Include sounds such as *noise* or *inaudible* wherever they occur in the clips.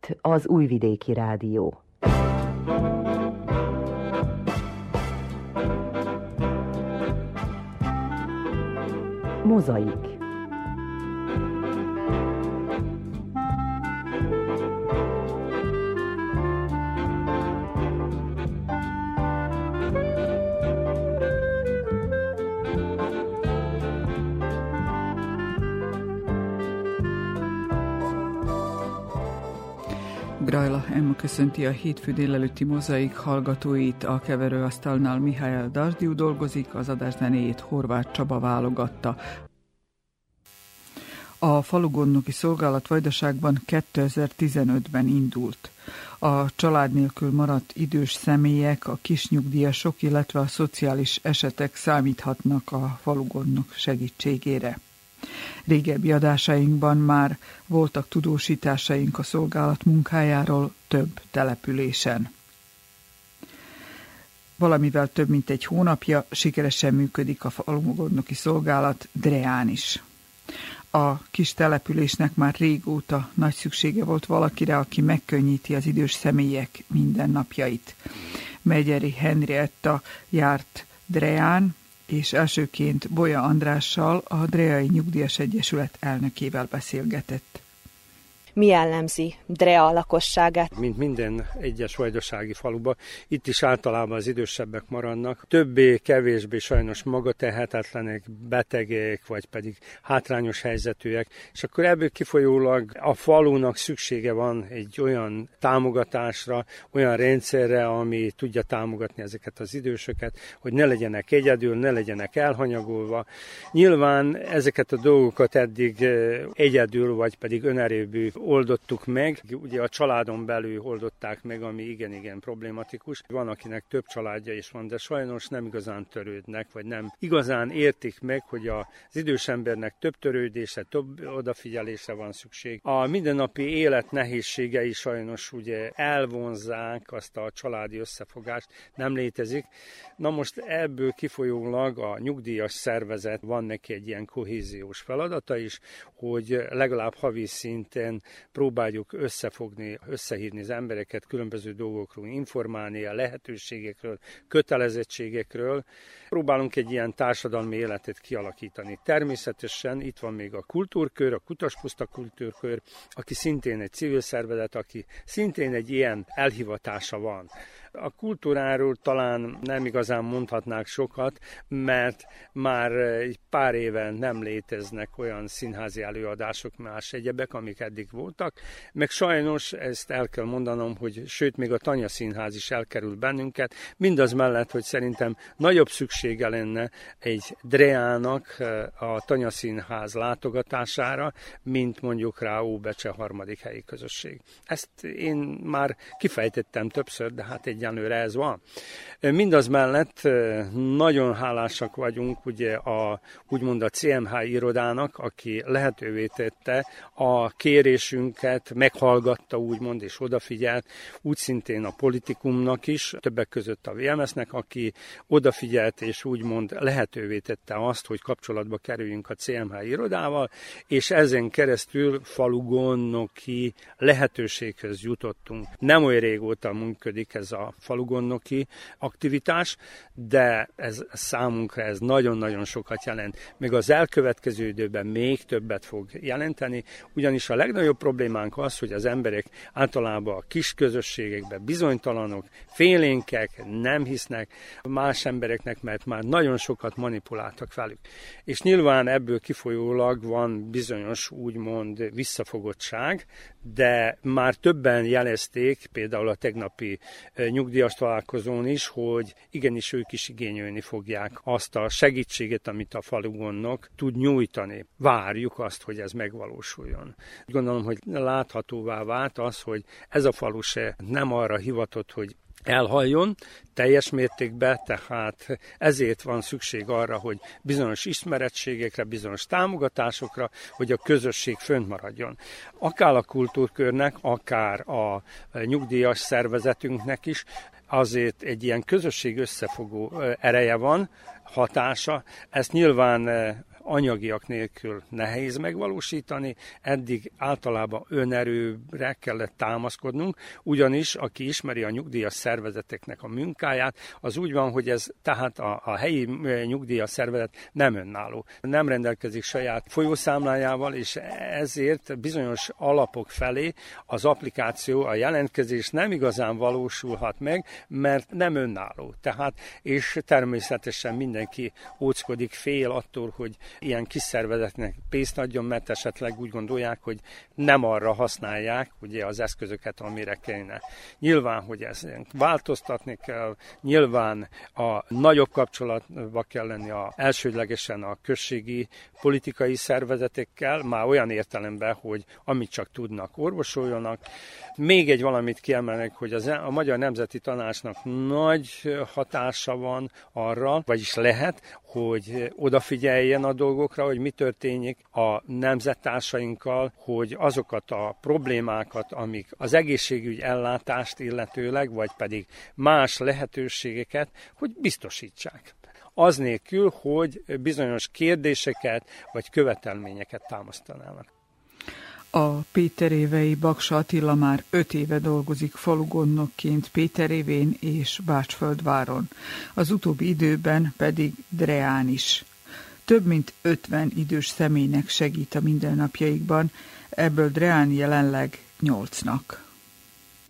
itt az Újvidéki Rádió. Mozaik Grajla Emma köszönti a hétfő délelőtti mozaik hallgatóit, a keverőasztalnál Mihály Darsdiu dolgozik, az adás zenéjét Horváth Csaba válogatta. A falugondnoki szolgálat Vajdaságban 2015-ben indult. A család nélkül maradt idős személyek, a kisnyugdíjasok, illetve a szociális esetek számíthatnak a falugondnok segítségére. Régebbi adásainkban már voltak tudósításaink a szolgálat munkájáról több településen. Valamivel több mint egy hónapja sikeresen működik a falugondnoki szolgálat Dreán is. A kis településnek már régóta nagy szüksége volt valakire, aki megkönnyíti az idős személyek mindennapjait. Megyeri Henrietta járt Dreán, és elsőként Bolya Andrással, a Dreai Nyugdíjas Egyesület elnökével beszélgetett mi jellemzi Drea lakosságát? Mint minden egyes vajdasági faluba, itt is általában az idősebbek maradnak. Többé-kevésbé sajnos maga tehetetlenek, betegek, vagy pedig hátrányos helyzetűek, és akkor ebből kifolyólag a falunak szüksége van egy olyan támogatásra, olyan rendszerre, ami tudja támogatni ezeket az idősöket, hogy ne legyenek egyedül, ne legyenek elhanyagolva. Nyilván ezeket a dolgokat eddig eh, egyedül, vagy pedig önerőbű oldottuk meg. Ugye a családon belül oldották meg, ami igen-igen problématikus. Van, akinek több családja is van, de sajnos nem igazán törődnek, vagy nem igazán értik meg, hogy az idős embernek több törődése, több odafigyelésre van szükség. A mindennapi élet nehézségei sajnos ugye elvonzák azt a családi összefogást, nem létezik. Na most ebből kifolyólag a nyugdíjas szervezet van neki egy ilyen kohéziós feladata is, hogy legalább havi szinten próbáljuk összefogni, összehívni az embereket, különböző dolgokról informálni, a lehetőségekről, kötelezettségekről. Próbálunk egy ilyen társadalmi életet kialakítani. Természetesen itt van még a kultúrkör, a Kutaspuszta kultúrkör, aki szintén egy civil szervezet, aki szintén egy ilyen elhivatása van. A kultúráról talán nem igazán mondhatnák sokat, mert már egy pár éve nem léteznek olyan színházi előadások, más egyebek, amik eddig voltak, meg sajnos ezt el kell mondanom, hogy sőt, még a Tanya Színház is elkerül bennünket, mindaz mellett, hogy szerintem nagyobb szüksége lenne egy Dreának eh, a Tanya Színház látogatására, mint mondjuk rá Óbecse harmadik helyi közösség. Ezt én már kifejtettem többször, de hát egyenlőre ez van. Mindaz mellett nagyon hálásak vagyunk ugye a, úgymond a CMH irodának, aki lehetővé tette a kérésünket, meghallgatta úgymond és odafigyelt, úgy szintén a politikumnak is, többek között a VMS-nek, aki odafigyelt és úgymond lehetővé tette azt, hogy kapcsolatba kerüljünk a CMH irodával, és ezen keresztül falugonnoki lehetőséghez jutottunk. Nem olyan régóta működik ez a falugonnoki aktivitás, de ez számunkra ez nagyon-nagyon sokat jelent. Még az elkövetkező időben még többet fog jelenteni, ugyanis a legnagyobb problémánk az, hogy az emberek általában a kis közösségekben bizonytalanok, félénkek, nem hisznek más embereknek, mert már nagyon sokat manipuláltak velük. És nyilván ebből kifolyólag van bizonyos úgymond visszafogottság, de már többen jelezték, például a tegnapi nyugdíjas találkozón is, hogy igenis ők is igényelni fogják azt a segítséget, amit a falugonnok tud nyújtani. Várjuk azt, hogy ez megvalósuljon. Gondolom, hogy láthatóvá vált az, hogy ez a falu se nem arra hivatott, hogy elhaljon teljes mértékben, tehát ezért van szükség arra, hogy bizonyos ismerettségekre, bizonyos támogatásokra, hogy a közösség fönt maradjon. Akár a kultúrkörnek, akár a nyugdíjas szervezetünknek is azért egy ilyen közösség összefogó ereje van, hatása. Ezt nyilván anyagiak nélkül nehéz megvalósítani, eddig általában önerőre kellett támaszkodnunk, ugyanis aki ismeri a nyugdíjas szervezeteknek a munkáját, az úgy van, hogy ez tehát a, a helyi nyugdíjas szervezet nem önálló. Nem rendelkezik saját folyószámlájával, és ezért bizonyos alapok felé az applikáció, a jelentkezés nem igazán valósulhat meg, mert nem önálló. Tehát, és természetesen mindenki óckodik, fél attól, hogy ilyen kis szervezetnek pénzt adjon, mert esetleg úgy gondolják, hogy nem arra használják ugye az eszközöket, amire kellene. Nyilván, hogy ez változtatni kell, nyilván a nagyobb kapcsolatba kell lenni a, elsődlegesen a községi politikai szervezetekkel, már olyan értelemben, hogy amit csak tudnak, orvosoljanak. Még egy valamit kiemelnek, hogy az, a Magyar Nemzeti Tanácsnak nagy hatása van arra, vagyis lehet, hogy odafigyeljen a dolgokra, hogy mi történik a nemzettársainkkal, hogy azokat a problémákat, amik az egészségügy ellátást illetőleg, vagy pedig más lehetőségeket, hogy biztosítsák az nélkül, hogy bizonyos kérdéseket vagy követelményeket támasztanának. A Péterévei Baksa Attila már öt éve dolgozik falugondnokként Péterévén és Bácsföldváron, az utóbbi időben pedig Dreán is. Több mint ötven idős személynek segít a mindennapjaikban, ebből Dreán jelenleg nyolcnak.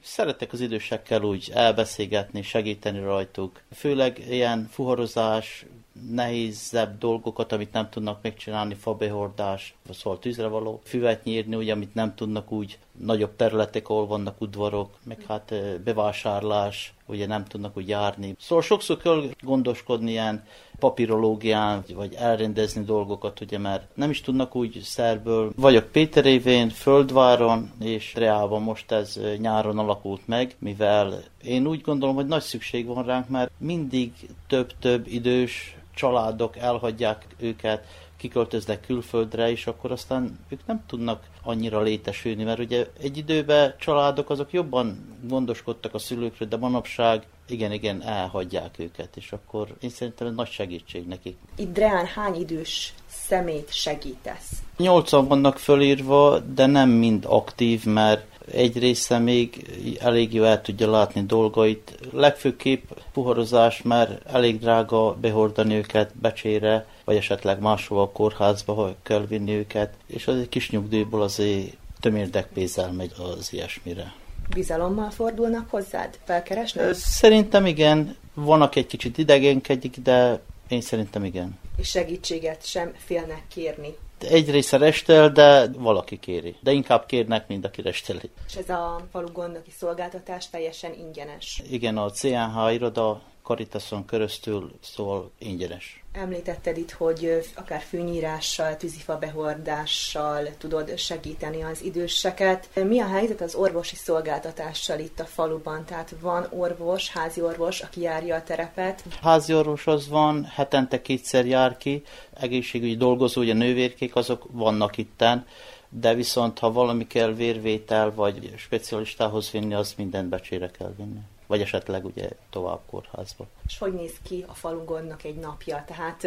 Szeretek az idősekkel úgy elbeszélgetni, segíteni rajtuk. Főleg ilyen fuharozás, nehézebb dolgokat, amit nem tudnak megcsinálni, fabehordás, szóval tűzre való, füvet nyírni, ugye, amit nem tudnak úgy nagyobb területek, ahol vannak udvarok, meg hát bevásárlás, ugye nem tudnak úgy járni. Szóval sokszor kell gondoskodni ilyen papírológián, vagy elrendezni dolgokat, ugye, mert nem is tudnak úgy szerből. Vagyok Péterévén, Földváron, és Reában most ez nyáron alakult meg, mivel én úgy gondolom, hogy nagy szükség van ránk, mert mindig több-több idős családok elhagyják őket, kiköltöznek külföldre, és akkor aztán ők nem tudnak annyira létesülni, mert ugye egy időben családok azok jobban gondoskodtak a szülőkről, de manapság igen, igen, elhagyják őket, és akkor én szerintem ez nagy segítség nekik. Itt Dreán hány idős szemét segítesz? Nyolcan vannak fölírva, de nem mind aktív, mert egy része még elég jó el tudja látni dolgait. Legfőképp puharozás, mert elég drága behordani őket becsére, vagy esetleg máshova a kórházba, ha kell vinni őket, és az egy kis nyugdíjból azért tömérdekpénzzel megy az ilyesmire. Bizalommal fordulnak hozzád? Felkeresnek? Szerintem igen. Vannak egy kicsit idegenkedik, de én szerintem igen. És segítséget sem félnek kérni egy része restel, de valaki kéri. De inkább kérnek, mint aki resteli. És ez a falu gondoki szolgáltatás teljesen ingyenes. Igen, a CNH iroda Caritason keresztül szól ingyenes. Említetted itt, hogy akár fűnyírással, tűzifa behordással tudod segíteni az időseket. Mi a helyzet az orvosi szolgáltatással itt a faluban? Tehát van orvos, házi orvos, aki járja a terepet? Házi orvos az van, hetente kétszer jár ki, egészségügyi dolgozó, ugye nővérkék, azok vannak itten, de viszont ha valami kell vérvétel, vagy specialistához vinni, az mindent becsére kell vinni vagy esetleg ugye tovább kórházba. És hogy néz ki a falugondnak egy napja? Tehát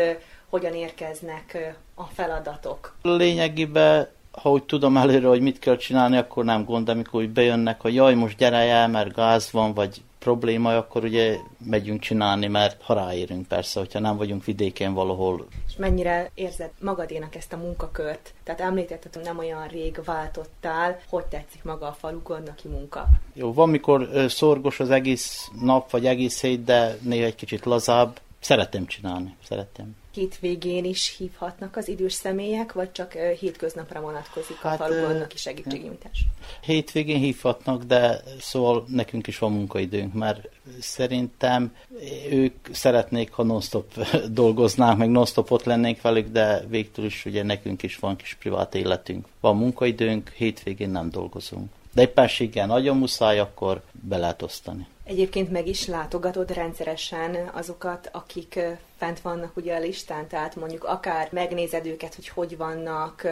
hogyan érkeznek a feladatok? Lényegében ha úgy tudom előre, hogy mit kell csinálni, akkor nem gond, amikor úgy bejönnek, hogy jaj, most gyere el, mert gáz van, vagy probléma, akkor ugye megyünk csinálni, mert ha ráérünk persze, hogyha nem vagyunk vidéken valahol. És mennyire érzed magadénak ezt a munkakört? Tehát említetted, hogy nem olyan rég váltottál, hogy tetszik maga a falu gondnoki munka? Jó, van mikor szorgos az egész nap, vagy egész hét, de néha egy kicsit lazább. Szeretem csinálni, szeretem hétvégén is hívhatnak az idős személyek, vagy csak hétköznapra vonatkozik hát, a falugonnak is segítségnyújtás? Hétvégén hívhatnak, de szóval nekünk is van munkaidőnk, mert szerintem ők szeretnék, ha non-stop *laughs* dolgoznánk, meg non-stop ott lennénk velük, de végtől is ugye nekünk is van kis privát életünk. Van munkaidőnk, hétvégén nem dolgozunk. De éppenséggel nagyon muszáj, akkor be lehet osztani. Egyébként meg is látogatod rendszeresen azokat, akik fent vannak ugye a listán, tehát mondjuk akár megnézed őket, hogy hogy vannak,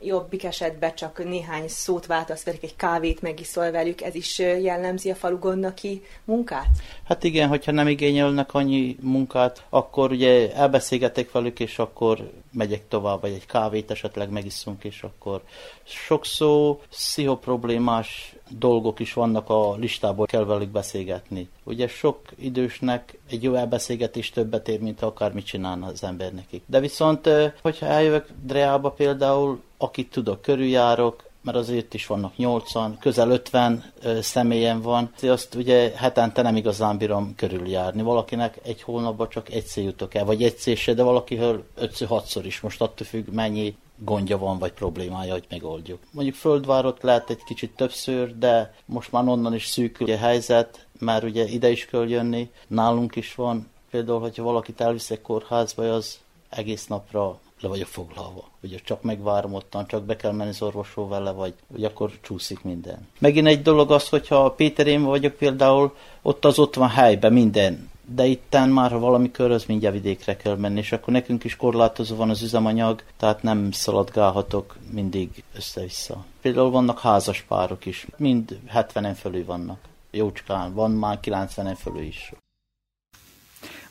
jobbik esetben csak néhány szót váltasz velük, egy kávét megiszol velük, ez is jellemzi a falu gondnoki munkát? Hát igen, hogyha nem igényelnek annyi munkát, akkor ugye elbeszélgetek velük, és akkor megyek tovább, vagy egy kávét esetleg megiszunk, és akkor sokszor pszichoproblémás dolgok is vannak a listából, kell velük beszélgetni. Ugye sok idősnek egy jó elbeszélgetés többet ér, mint akármit csinálna az ember nekik. De viszont, hogyha eljövök Dreába például, akit tudok, körüljárok, mert azért is vannak 80, közel 50 személyen van. Azt ugye hetente nem igazán bírom körüljárni. Valakinek egy hónapban csak egyszer jutok el, vagy egyszer se, de valakihől 5-6-szor is. Most attól függ, mennyi gondja van, vagy problémája, hogy megoldjuk. Mondjuk földvárot lehet egy kicsit többször, de most már onnan is szűkül a helyzet, mert ugye ide is kell jönni, nálunk is van. Például, hogyha valakit elviszek kórházba, az egész napra le vagyok foglalva. Ugye csak megvárom ottan, csak be kell menni az orvosról vele, vagy ugye akkor csúszik minden. Megint egy dolog az, hogyha Péter én vagyok például, ott az ott van helyben minden, de itten már, ha valami köröz, mindjárt vidékre kell menni, és akkor nekünk is korlátozó van az üzemanyag, tehát nem szaladgálhatok mindig össze-vissza. Például vannak házas párok is, mind 70-en fölül vannak. Jócskán, van már 90-en fölül is.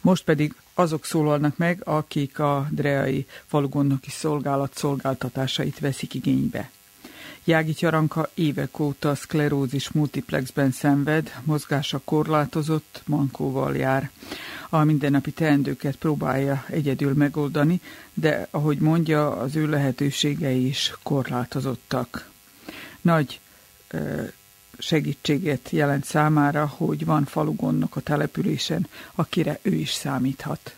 Most pedig azok szólalnak meg, akik a Dreai falugondoki szolgálat szolgáltatásait veszik igénybe. Jági Tyaranka évek óta szklerózis multiplexben szenved, mozgása korlátozott, mankóval jár. A mindennapi teendőket próbálja egyedül megoldani, de ahogy mondja, az ő lehetőségei is korlátozottak. Nagy segítséget jelent számára, hogy van falugondok a településen, akire ő is számíthat.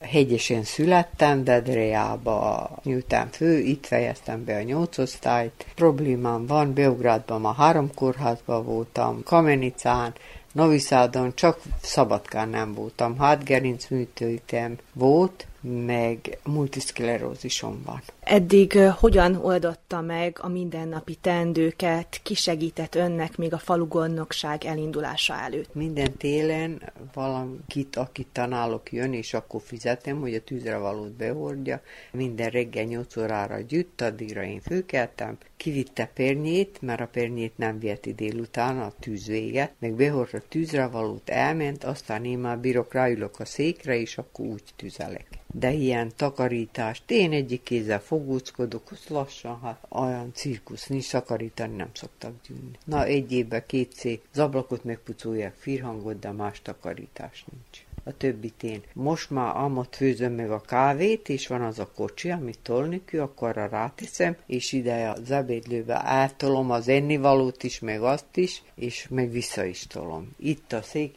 Hegyesen születtem, de Dreába nyújtám fő, itt fejeztem be a nyolcosztályt. Problémám van, Beográdban ma három kórházban voltam, Kamenicán, Noviszádon csak Szabadkán nem voltam, hátgerinc műtőitem volt, meg multiszklerózisom van. Eddig hogyan oldotta meg a mindennapi tendőket, kisegített önnek még a falu gondnokság elindulása előtt? Minden télen valamit, akit tanálok jön, és akkor fizetem, hogy a tűzre valót behordja. Minden reggel 8 órára gyűjt, addigra én főkeltem, kivitte pernyét, mert a pernyét nem viheti délután, a tűz vége, meg behordta tűzre valót, elment, aztán én már bírok, ráülök a székre, és akkor úgy tüzelek de ilyen takarítást, én egyik kézzel fogóckodok, az lassan, hát olyan cirkusz nincs, takarítani nem szoktak gyűnni. Na, egy évben két cég, az ablakot megpucolják, firhangot, de más takarítás nincs a többit én. Most már amott főzöm meg a kávét, és van az a kocsi, amit tolni kell, akkor arra ráteszem, és ide az ebédlőbe átolom az ennivalót is, meg azt is, és meg vissza is tolom. Itt a szék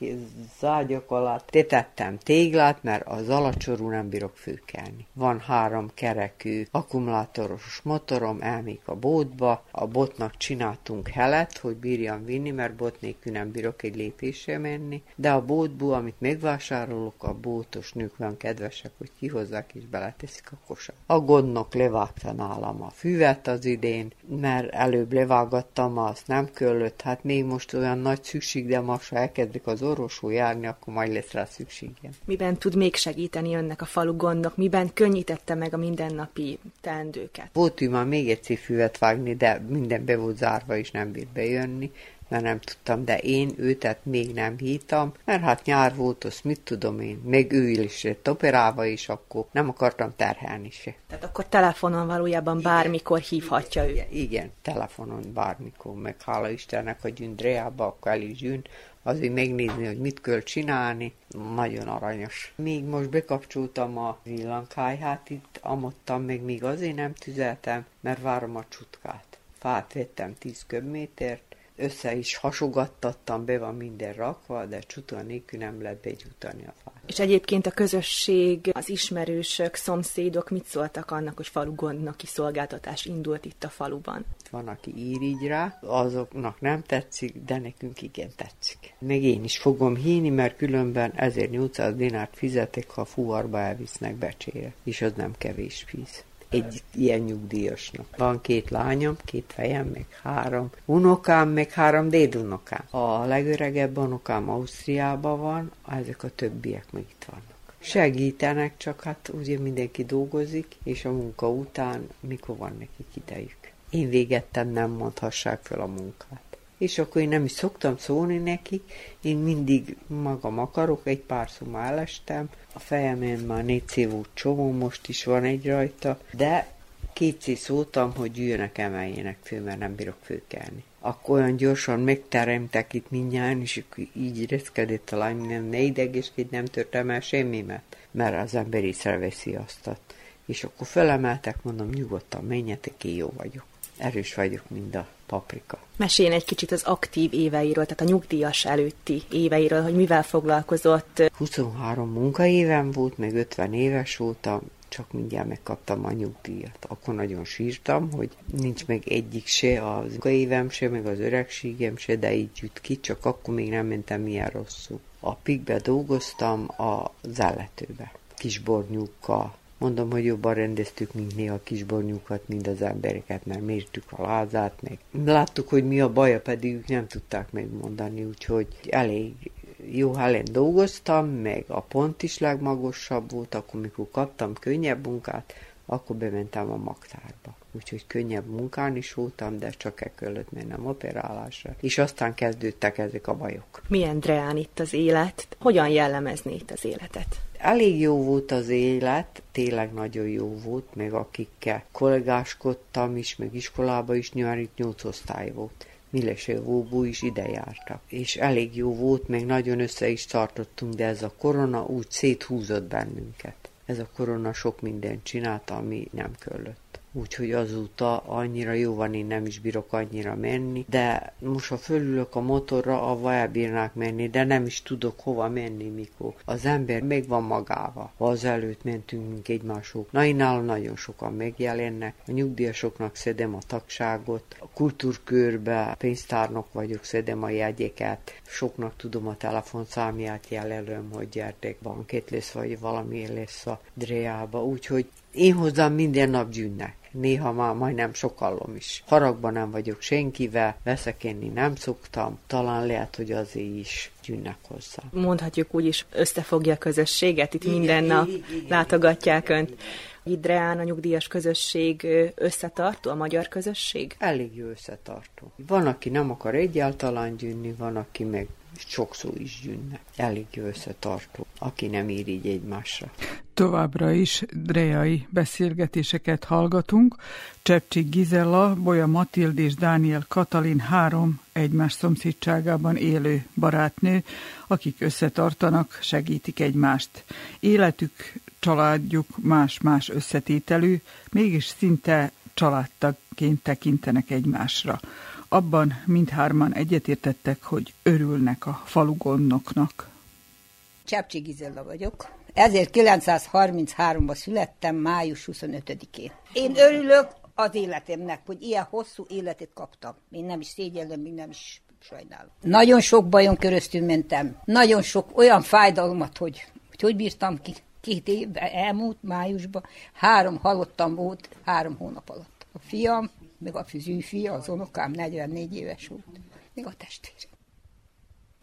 zágyak alatt tetettem téglát, mert az alacsorú nem bírok főkelni. Van három kerekű akkumulátoros motorom, elmék a bótba, a botnak csináltunk helet, hogy bírjam vinni, mert bot nélkül nem bírok egy lépésre menni, de a bótból, amit megvásárolom, vásárolok, a bótos nők van kedvesek, hogy kihozzák és beleteszik a kosar. A gondnok levágta nálam a füvet az idén, mert előbb levágattam, azt nem köllött, hát még most olyan nagy szükség, de most ha elkezdik az orvosról járni, akkor majd lesz rá szükségem. Miben tud még segíteni önnek a falu gondok? Miben könnyítette meg a mindennapi teendőket? Volt ő már még egy füvet vágni, de minden be volt zárva, és nem bírt bejönni mert nem tudtam, de én őtet még nem hítam, mert hát nyár volt, azt mit tudom én, még ő is lett operálva, és akkor nem akartam terhelni se. Tehát akkor telefonon valójában igen, bármikor hívhatja igen, ő. Igen, telefonon bármikor, meg hála Istennek, hogy jön Dreába, akkor el is jön, azért megnézni, hogy mit kell csinálni. Nagyon aranyos. Még most bekapcsoltam a villankájhát itt, amottam meg még azért nem tüzeltem, mert várom a csutkát. Fát vettem 10 köbmétert, össze is hasogattattam, be van minden rakva, de csuta nélkül nem lehet begyújtani a fát. És egyébként a közösség, az ismerősök, szomszédok mit szóltak annak, hogy falu gondnak kiszolgáltatás indult itt a faluban? Van, aki ír így rá, azoknak nem tetszik, de nekünk igen tetszik. Meg én is fogom híni, mert különben 1800 dinárt fizetek, ha fuvarba elvisznek becsére, és az nem kevés víz egy ilyen nyugdíjasnak. Van két lányom, két fejem, meg három unokám, meg három dédunokám. A legöregebb unokám Ausztriában van, ezek a többiek még itt vannak. Segítenek, csak hát ugye mindenki dolgozik, és a munka után mikor van nekik idejük. Én végettem, nem mondhassák fel a munkát. És akkor én nem is szoktam szólni nekik, én mindig magam akarok, egy pár elestem, a fejemén már négy szívú csomó, most is van egy rajta, de kétszer szóltam, hogy jöjjönek, emeljének föl, mert nem bírok főkelni. Akkor olyan gyorsan megteremtek itt mindjárt, és így érezkedett a lány, nem, ne idegeskedj, nem törtem el semmimet, mert az ember észreveszi azt. És akkor felemeltek, mondom, nyugodtan menjetek, én jó vagyok. Erős vagyok, mint a paprika. Meséljen egy kicsit az aktív éveiről, tehát a nyugdíjas előtti éveiről, hogy mivel foglalkozott. 23 munkaévem volt, meg 50 éves voltam, csak mindjárt megkaptam a nyugdíjat. Akkor nagyon sírtam, hogy nincs meg egyik se, az évem se, meg az öregségem se, de így jut ki, csak akkor még nem mentem milyen rosszul. A pikbe dolgoztam a zelletőbe, kisbornyúkkal, Mondom, hogy jobban rendeztük, mint néha a kisbornyúkat, mint az embereket, mert mértük a lázát, meg láttuk, hogy mi a baja, pedig ők nem tudták megmondani, úgyhogy elég jó helyen dolgoztam, meg a pont is legmagasabb volt, akkor mikor kaptam könnyebb munkát, akkor bementem a magtárba. Úgyhogy könnyebb munkán is voltam, de csak e kellett mennem operálásra. És aztán kezdődtek ezek a bajok. Milyen dreán itt az élet? Hogyan jellemezni itt az életet? Elég jó volt az élet, tényleg nagyon jó volt, meg akikkel kollégáskodtam is, meg iskolába is, nyári nyolc osztály volt. Milese Vóbú is ide jártak. És elég jó volt, meg nagyon össze is tartottunk, de ez a korona úgy széthúzott bennünket. Ez a korona sok mindent csinálta, ami nem kellett úgyhogy azóta annyira jó van, én nem is bírok annyira menni, de most ha fölülök a motorra, avva elbírnák menni, de nem is tudok hova menni, mikor az ember meg van magával. Ha az előtt mentünk egymások, na én nagyon sokan megjelennek, a nyugdíjasoknak szedem a tagságot, a kultúrkörbe pénztárnok vagyok, szedem a jegyeket, soknak tudom a telefonszámját jelölöm, hogy gyertek, bankét lesz, vagy valami lesz a Dreába, úgyhogy én hozzám minden nap gyűnnek néha már majdnem sokallom is. Haragban nem vagyok senkivel, veszekedni nem szoktam, talán lehet, hogy azért is gyűnnek hozzá. Mondhatjuk úgy is, összefogja a közösséget, itt igen, minden nap igen, igen, látogatják igen. önt. Idreán a nyugdíjas közösség összetartó, a magyar közösség? Elég jó összetartó. Van, aki nem akar egyáltalán gyűnni, van, aki meg sokszor is gyűnnek. Elég összetartó, aki nem ír így egymásra. Továbbra is dreai beszélgetéseket hallgatunk. Csepcsik Gizella, Bolya Matild és Dániel Katalin három egymás szomszédságában élő barátnő, akik összetartanak, segítik egymást. Életük, családjuk más-más összetételű, mégis szinte családtagként tekintenek egymásra. Abban mindhárman egyetértettek, hogy örülnek a falu gondnoknak. Csepcsi Gizella vagyok. 1933-ban születtem, május 25-én. Én örülök az életemnek, hogy ilyen hosszú életet kaptam. Én nem is szégyellem, még nem is sajnálom. Nagyon sok bajon keresztül mentem. Nagyon sok olyan fájdalmat, hogy hogy, hogy bírtam ki. Két évben elmúlt májusban. Három halottam volt három hónap alatt. A fiam meg a fia, az unokám 44 éves volt, még a testvér.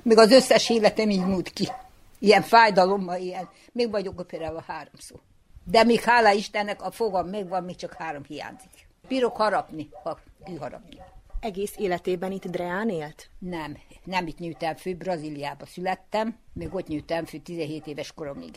Még az összes életem így múlt ki. Ilyen fájdalommal, ilyen. Még vagyok operálva háromszor. De még hála Istennek a fogam megvan, még csak három hiányzik. Bírok harapni, ha kiharapni. Egész életében itt Dreán élt? Nem, nem itt nőttem fő, Brazíliába születtem, még ott nőttem fő 17 éves koromig.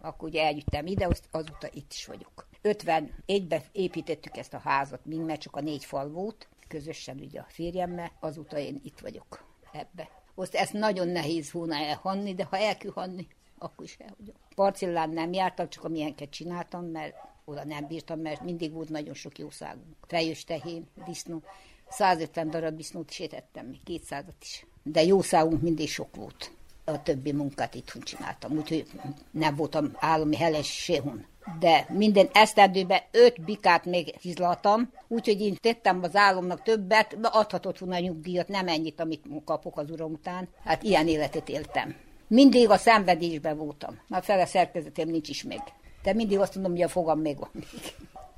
Akkor ugye eljöttem ide, azóta itt is vagyok. 51-ben építettük ezt a házat, mind mert csak a négy fal volt, közösen ugye a férjemmel, azóta én itt vagyok ebbe. Azt ezt nagyon nehéz volna elhanni, de ha el kell hanni, akkor is elhagyom. Parcellán nem jártam, csak amilyenket csináltam, mert oda nem bírtam, mert mindig volt nagyon sok jószágunk. Fejős tehén, disznó. 150 darab disznót is étettem, még 200 is. De jószágunk mindig sok volt. A többi munkát itthon csináltam, úgyhogy nem voltam állami heles sehon de minden esztendőben öt bikát még hizlaltam, úgyhogy én tettem az álomnak többet, adhatott volna nyugdíjat, nem ennyit, amit kapok az uram után. Hát ilyen életet éltem. Mindig a szenvedésben voltam. Már fele szerkezetem nincs is meg. De mindig azt mondom, hogy a fogam még van még.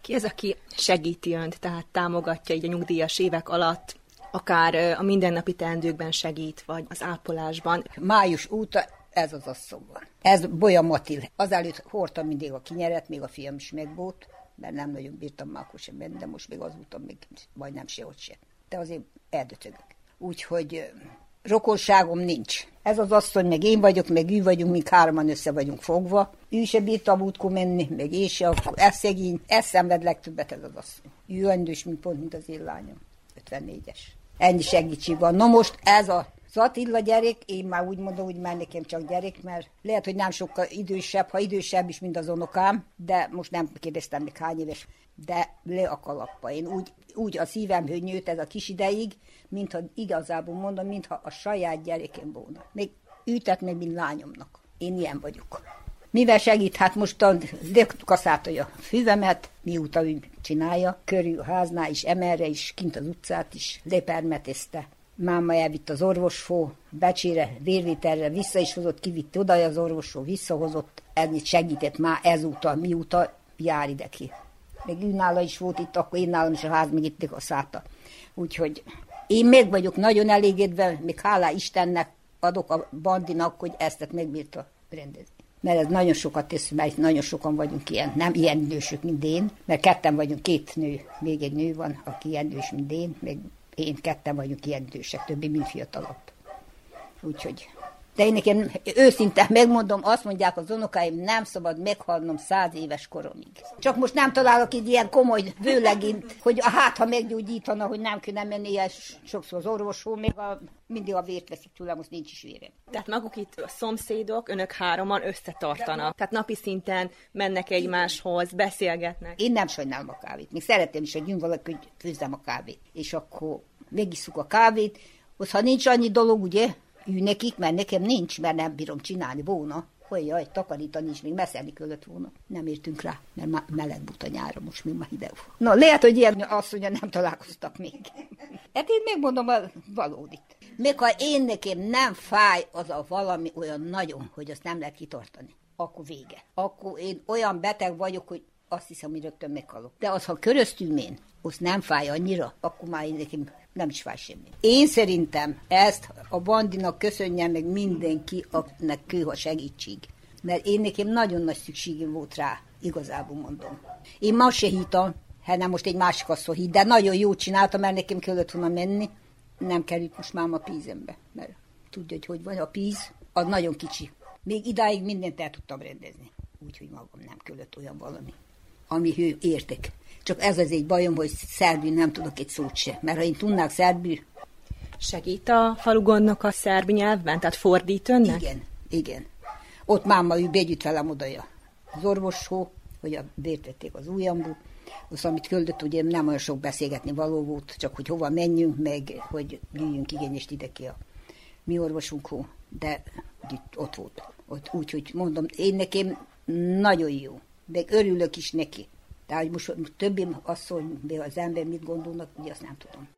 Ki az, aki segíti önt, tehát támogatja így a nyugdíjas évek alatt, akár a mindennapi teendőkben segít, vagy az ápolásban? Május óta ez az asszony van. Ez Bolya Matil. Azelőtt hordtam mindig a kinyeret, még a fiam is megbót, mert nem nagyon bírtam már akkor sem menni, de most még azóta még majdnem sehogy se. De azért eldöcögök. Úgyhogy rokonságom nincs. Ez az asszony, meg én vagyok, meg ő vagyunk, mink hárman össze vagyunk fogva. Ő se bírt a múltkor menni, meg én se, akkor ez szegény, ez szenved legtöbbet ez az asszony. Ő endős, mint pont, mint az én lányom, 54-es. Ennyi segítség van. Na most ez a az Attila gyerek, én már úgy mondom, hogy már nekem csak gyerek, mert lehet, hogy nem sokkal idősebb, ha idősebb is, mint az unokám, de most nem kérdeztem még hány éves, de le a kalappa. Én úgy, úgy a szívem nőtt ez a kis ideig, mintha igazából mondom, mintha a saját gyerekem volna. Még ütett meg, mint lányomnak. Én ilyen vagyok. Mivel segít? Hát most a kaszátolja a füvemet, mióta ő csinálja, körül a háznál is, emelre is, kint az utcát is, lepermetezte. Máma elvitt az orvosfó, becsére, vérvitelre, vissza is hozott, kivitt oda az orvosfó, visszahozott, ennyit segített már ezúta, mióta jár ide ki. Még ő nála is volt itt, akkor én nálam is a ház, még itt a száta. Úgyhogy én meg vagyok nagyon elégedve, még hálá Istennek adok a bandinak, hogy ezt megbírta rendezni. Mert ez nagyon sokat tesz, mert nagyon sokan vagyunk ilyen, nem ilyen idősök, mint én, mert ketten vagyunk, két nő, még egy nő van, aki ilyen idős, mint én, meg én ketten vagyunk ilyen idősek, többi, mint fiatalabb. Úgyhogy de én nekem őszintén megmondom, azt mondják az unokáim, nem szabad meghalnom száz éves koromig. Csak most nem találok egy ilyen komoly vőlegint, hogy a hát, ha meggyógyítana, hogy nem kéne menni ilyen sokszor az orvoshoz, még a, mindig a vért veszik tőlem, most nincs is vérem. Tehát maguk itt a szomszédok, önök hároman összetartanak. Tehát napi szinten mennek egymáshoz, beszélgetnek. Én nem sajnálom a kávét. Még szeretem is, hogy jön valaki, hogy főzzem a kávét. És akkor megisszuk a kávét, ott ha nincs annyi dolog, ugye, ő nekik, mert nekem nincs, mert nem bírom csinálni volna. Hogy jaj, takarítani is még meszelni kellett volna. Nem értünk rá, mert már meleg buta nyára, most még már hideg. Na, lehet, hogy ilyen asszonyja nem találkoztak még. Hát én megmondom a valódit. Még ha én nekem nem fáj az a valami olyan nagyon, hogy azt nem lehet kitartani, akkor vége. Akkor én olyan beteg vagyok, hogy azt hiszem, hogy rögtön meghalok. De az, ha köröztül én, az nem fáj annyira, akkor már én nekem nem is fáj semmi. Én szerintem ezt a bandinak köszönjem meg mindenki, akinek kő a segítség. Mert én nekem nagyon nagy szükségem volt rá, igazából mondom. Én ma se hittam, hát nem most egy másik asszony hit, de nagyon jó csináltam, mert nekem kellett volna menni. Nem került most már a pízembe, mert tudja, hogy hogy van a píz, az nagyon kicsi. Még idáig mindent el tudtam rendezni. Úgyhogy magam nem kellett olyan valami, ami ő értek. Csak ez az egy bajom, hogy szerbű nem tudok egy szót se. Mert ha én tudnák szerbű... Segít a falugondnak a szerb nyelvben? Tehát fordít önnek? Igen, igen. Ott máma ő begyűjt velem odaja. Az orvoshoz, hogy a bértették az ujjambu, az, amit küldött, ugye nem olyan sok beszélgetni való volt, csak hogy hova menjünk, meg hogy gyűjjünk igényest ide ki a mi orvosunkhoz, de itt, ott volt. Ott, úgy, hogy mondom, én nekem nagyon jó, meg örülök is neki. Hogy most többi asszony, az ember mit gondolnak, ugye azt nem tudom.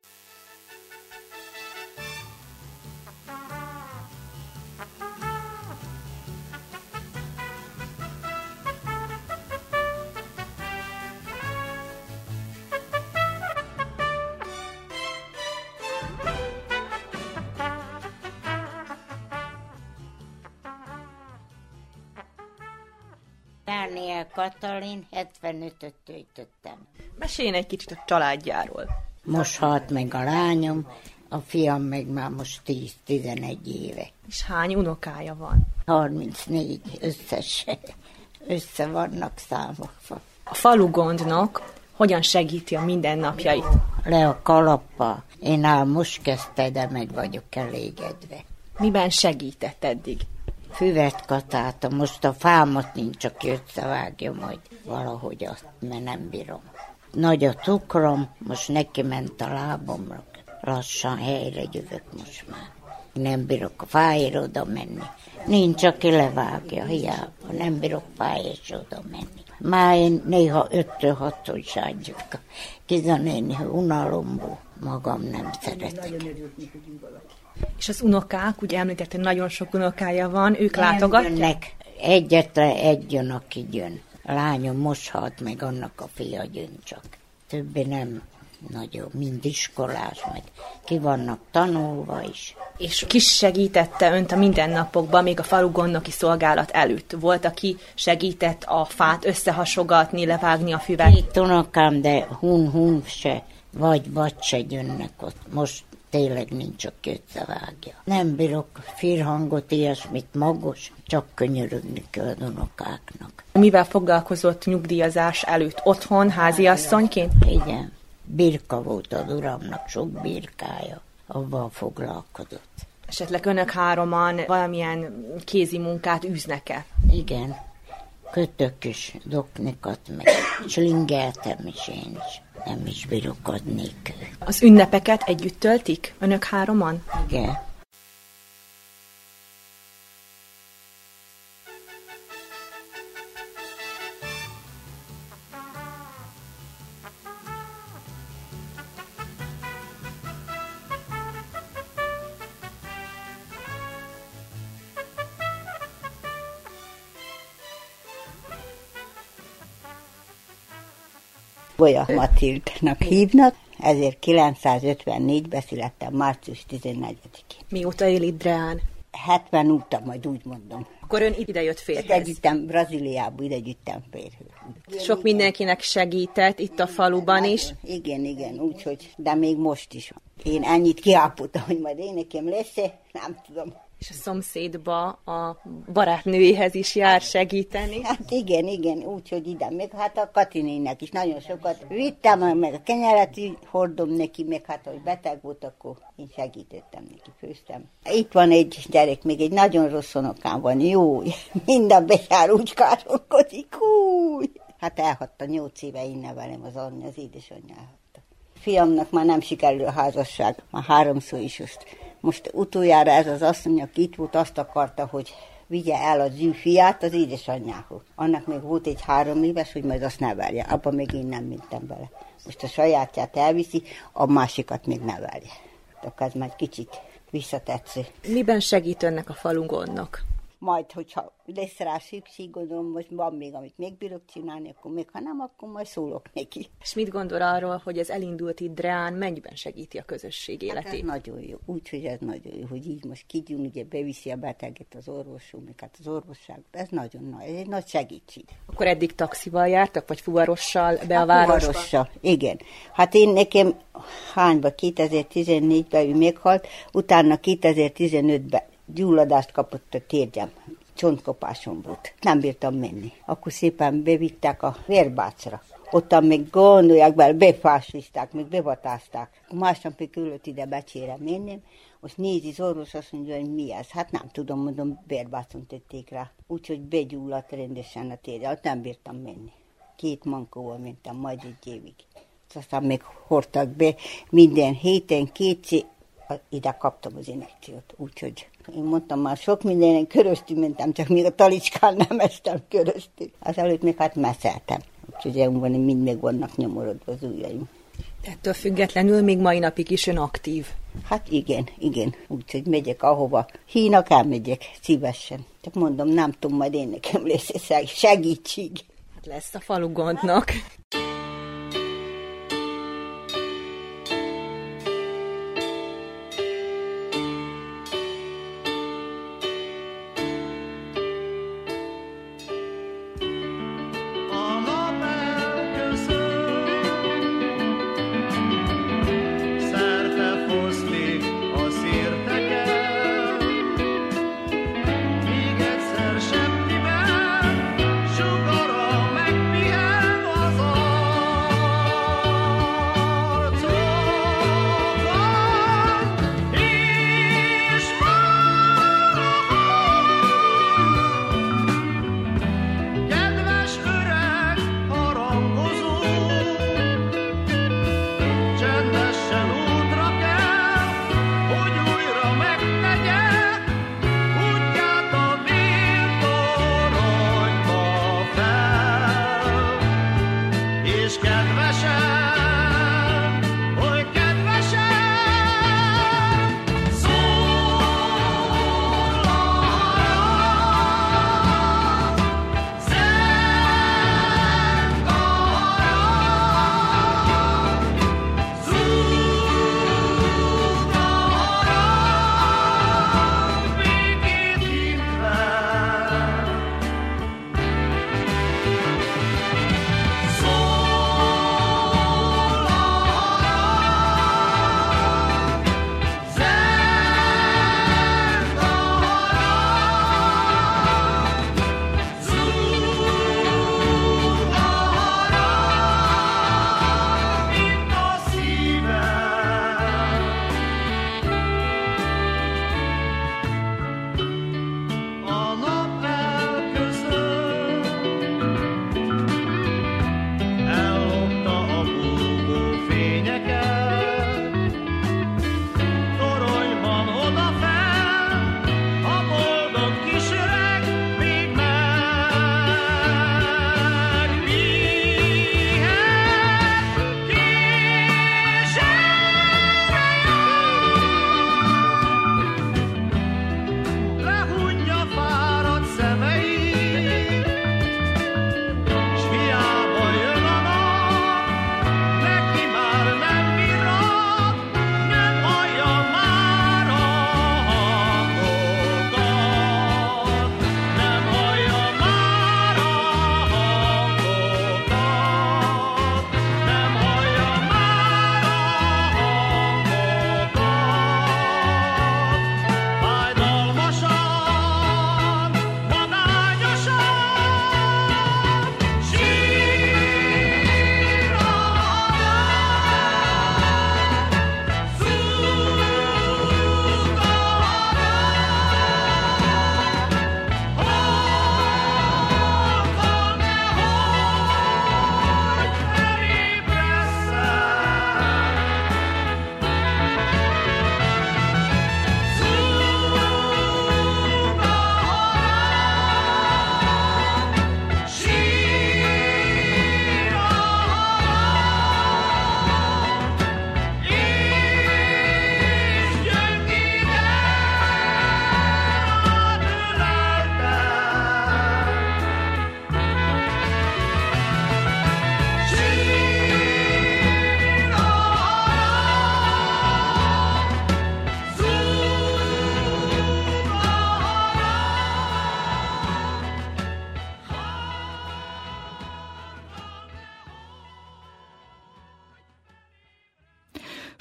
Dániel Katalin, 75-öt töltöttem. Meséljen egy kicsit a családjáról. Most halt meg a lányom, a fiam meg már most 10-11 éve. És hány unokája van? 34 összesen. Össze vannak számokva. A falu gondnok hogyan segíti a mindennapjait? Le a kalappa. Én ám most kezdte, de meg vagyok elégedve. Miben segített eddig? Füvet katáltam, most a fámat nincs, csak összevágjam, hogy valahogy azt, mert nem bírom. Nagy a cukrom, most neki ment a lábomra, lassan helyre jövök most már. Nem bírok a fájra oda menni. Nincs, aki levágja, hiába. Nem bírok fájés oda menni. Már én néha öttől hattól is adjuk. Kizanéni unalomból magam nem szeretek. És az unokák, ugye említett, hogy nagyon sok unokája van, ők nem látogatják? Jönnek. Egyetlen egy jön, aki jön. A lányom most halt meg, annak a fia jön csak. Többi nem. nagyon, mind iskolás, meg ki vannak tanulva is. És ki segítette önt a mindennapokban, még a falu gondnoki szolgálat előtt? Volt, aki segített a fát összehasogatni, levágni a füvet? Két unokám, de hun-hun se, vagy vagy se jönnek ott. Most tényleg nincs, aki összevágja. Nem bírok fírhangot, ilyesmit magos, csak könyörögni kell a unokáknak. Mivel foglalkozott nyugdíjazás előtt? Otthon, háziasszonyként? Igen. Birka volt az uramnak, sok birkája. Avval foglalkozott. Esetleg önök hároman valamilyen kézi munkát űznek-e? Igen. Kötök is, doknikat, meg slingeltem is én is. Nem is bírok adni. Az ünnepeket együtt töltik? Önök hároman? Igen. Bolya Matildnak hívnak, ezért 954-ben születtem, március 14-én. Mióta él itt Dreán? 70 óta, majd úgy mondom. Akkor ön ide jött férhez? Ide gyűjtem, Brazíliába ide gyűjtem férhez. Sok mindenkinek segített itt a faluban is. Igen, igen, úgyhogy, de még most is. Én ennyit kiápoltam, hogy majd én nekem lesz nem tudom és a szomszédba a barátnőjéhez is jár segíteni. Hát igen, igen, úgyhogy ide, meg hát a Katinének is nagyon sokat vittem, meg a kenyeret hordom neki, meg hát, hogy beteg volt, akkor én segítettem neki, főztem. Itt van egy gyerek, még egy nagyon rossz unokám van, jó, minden besár úgy károlkodik, új. Hát elhatta nyolc éve, én nevelem az anyja, az édesanyja elhatta. Fiamnak már nem sikerül a házasság, már háromszor is azt most utoljára ez az asszony, aki itt volt, azt akarta, hogy vigye el az ő fiát az édesanyjához. Annak még volt egy három éves, hogy majd azt nevelje. Abba még én nem mentem bele. Most a sajátját elviszi, a másikat még nevelje. Akkor ez már kicsit visszatetsző. Miben segít önnek a falungonnak? Majd, hogyha lesz rá szükség, gondolom, most van még, amit még bírok csinálni, akkor még ha nem, akkor majd szólok neki. És mit gondol arról, hogy ez elindult itt Dreán, mennyiben segíti a közösség életét? Hát ez nagyon jó, úgyhogy ez nagyon jó, hogy így most kigyún, ugye beviszi a beteget az orvosú, meg hát az orvosság, ez nagyon nagy, ez egy nagy segítség. Akkor eddig taxival jártak, vagy fuvarossal be a, a városba? Fuvarossal, igen. Hát én nekem hányba, 2014-ben ő meghalt, utána 2015-ben gyulladást kapott a térgyem, csontkopásom volt. Nem bírtam menni. Akkor szépen bevitták a vérbácra. Ottan még gondolják bele, befásizták, még bevatázták. Másnap még küldött ide becsére mennem, most nézi az orvos, azt mondja, hogy mi ez. Hát nem tudom, mondom, vérbácon tették rá. Úgyhogy begyulladt rendesen a térje, ott nem bírtam menni. Két mankóval mentem, majd egy évig. Aztán még hordtak be minden héten kétszer, ide kaptam az inekciót, úgyhogy én mondtam már sok mindenen köröztül mentem, csak még a talicskán nem estem köröztül. Az előtt még hát meszeltem, úgyhogy van, mind még vannak nyomorodva az ujjaim. Ettől függetlenül még mai napig is ön aktív. Hát igen, igen. Úgyhogy megyek ahova. Hínak elmegyek szívesen. Csak mondom, nem tudom, majd én nekem lesz segítség. Hát lesz a falu gondnak.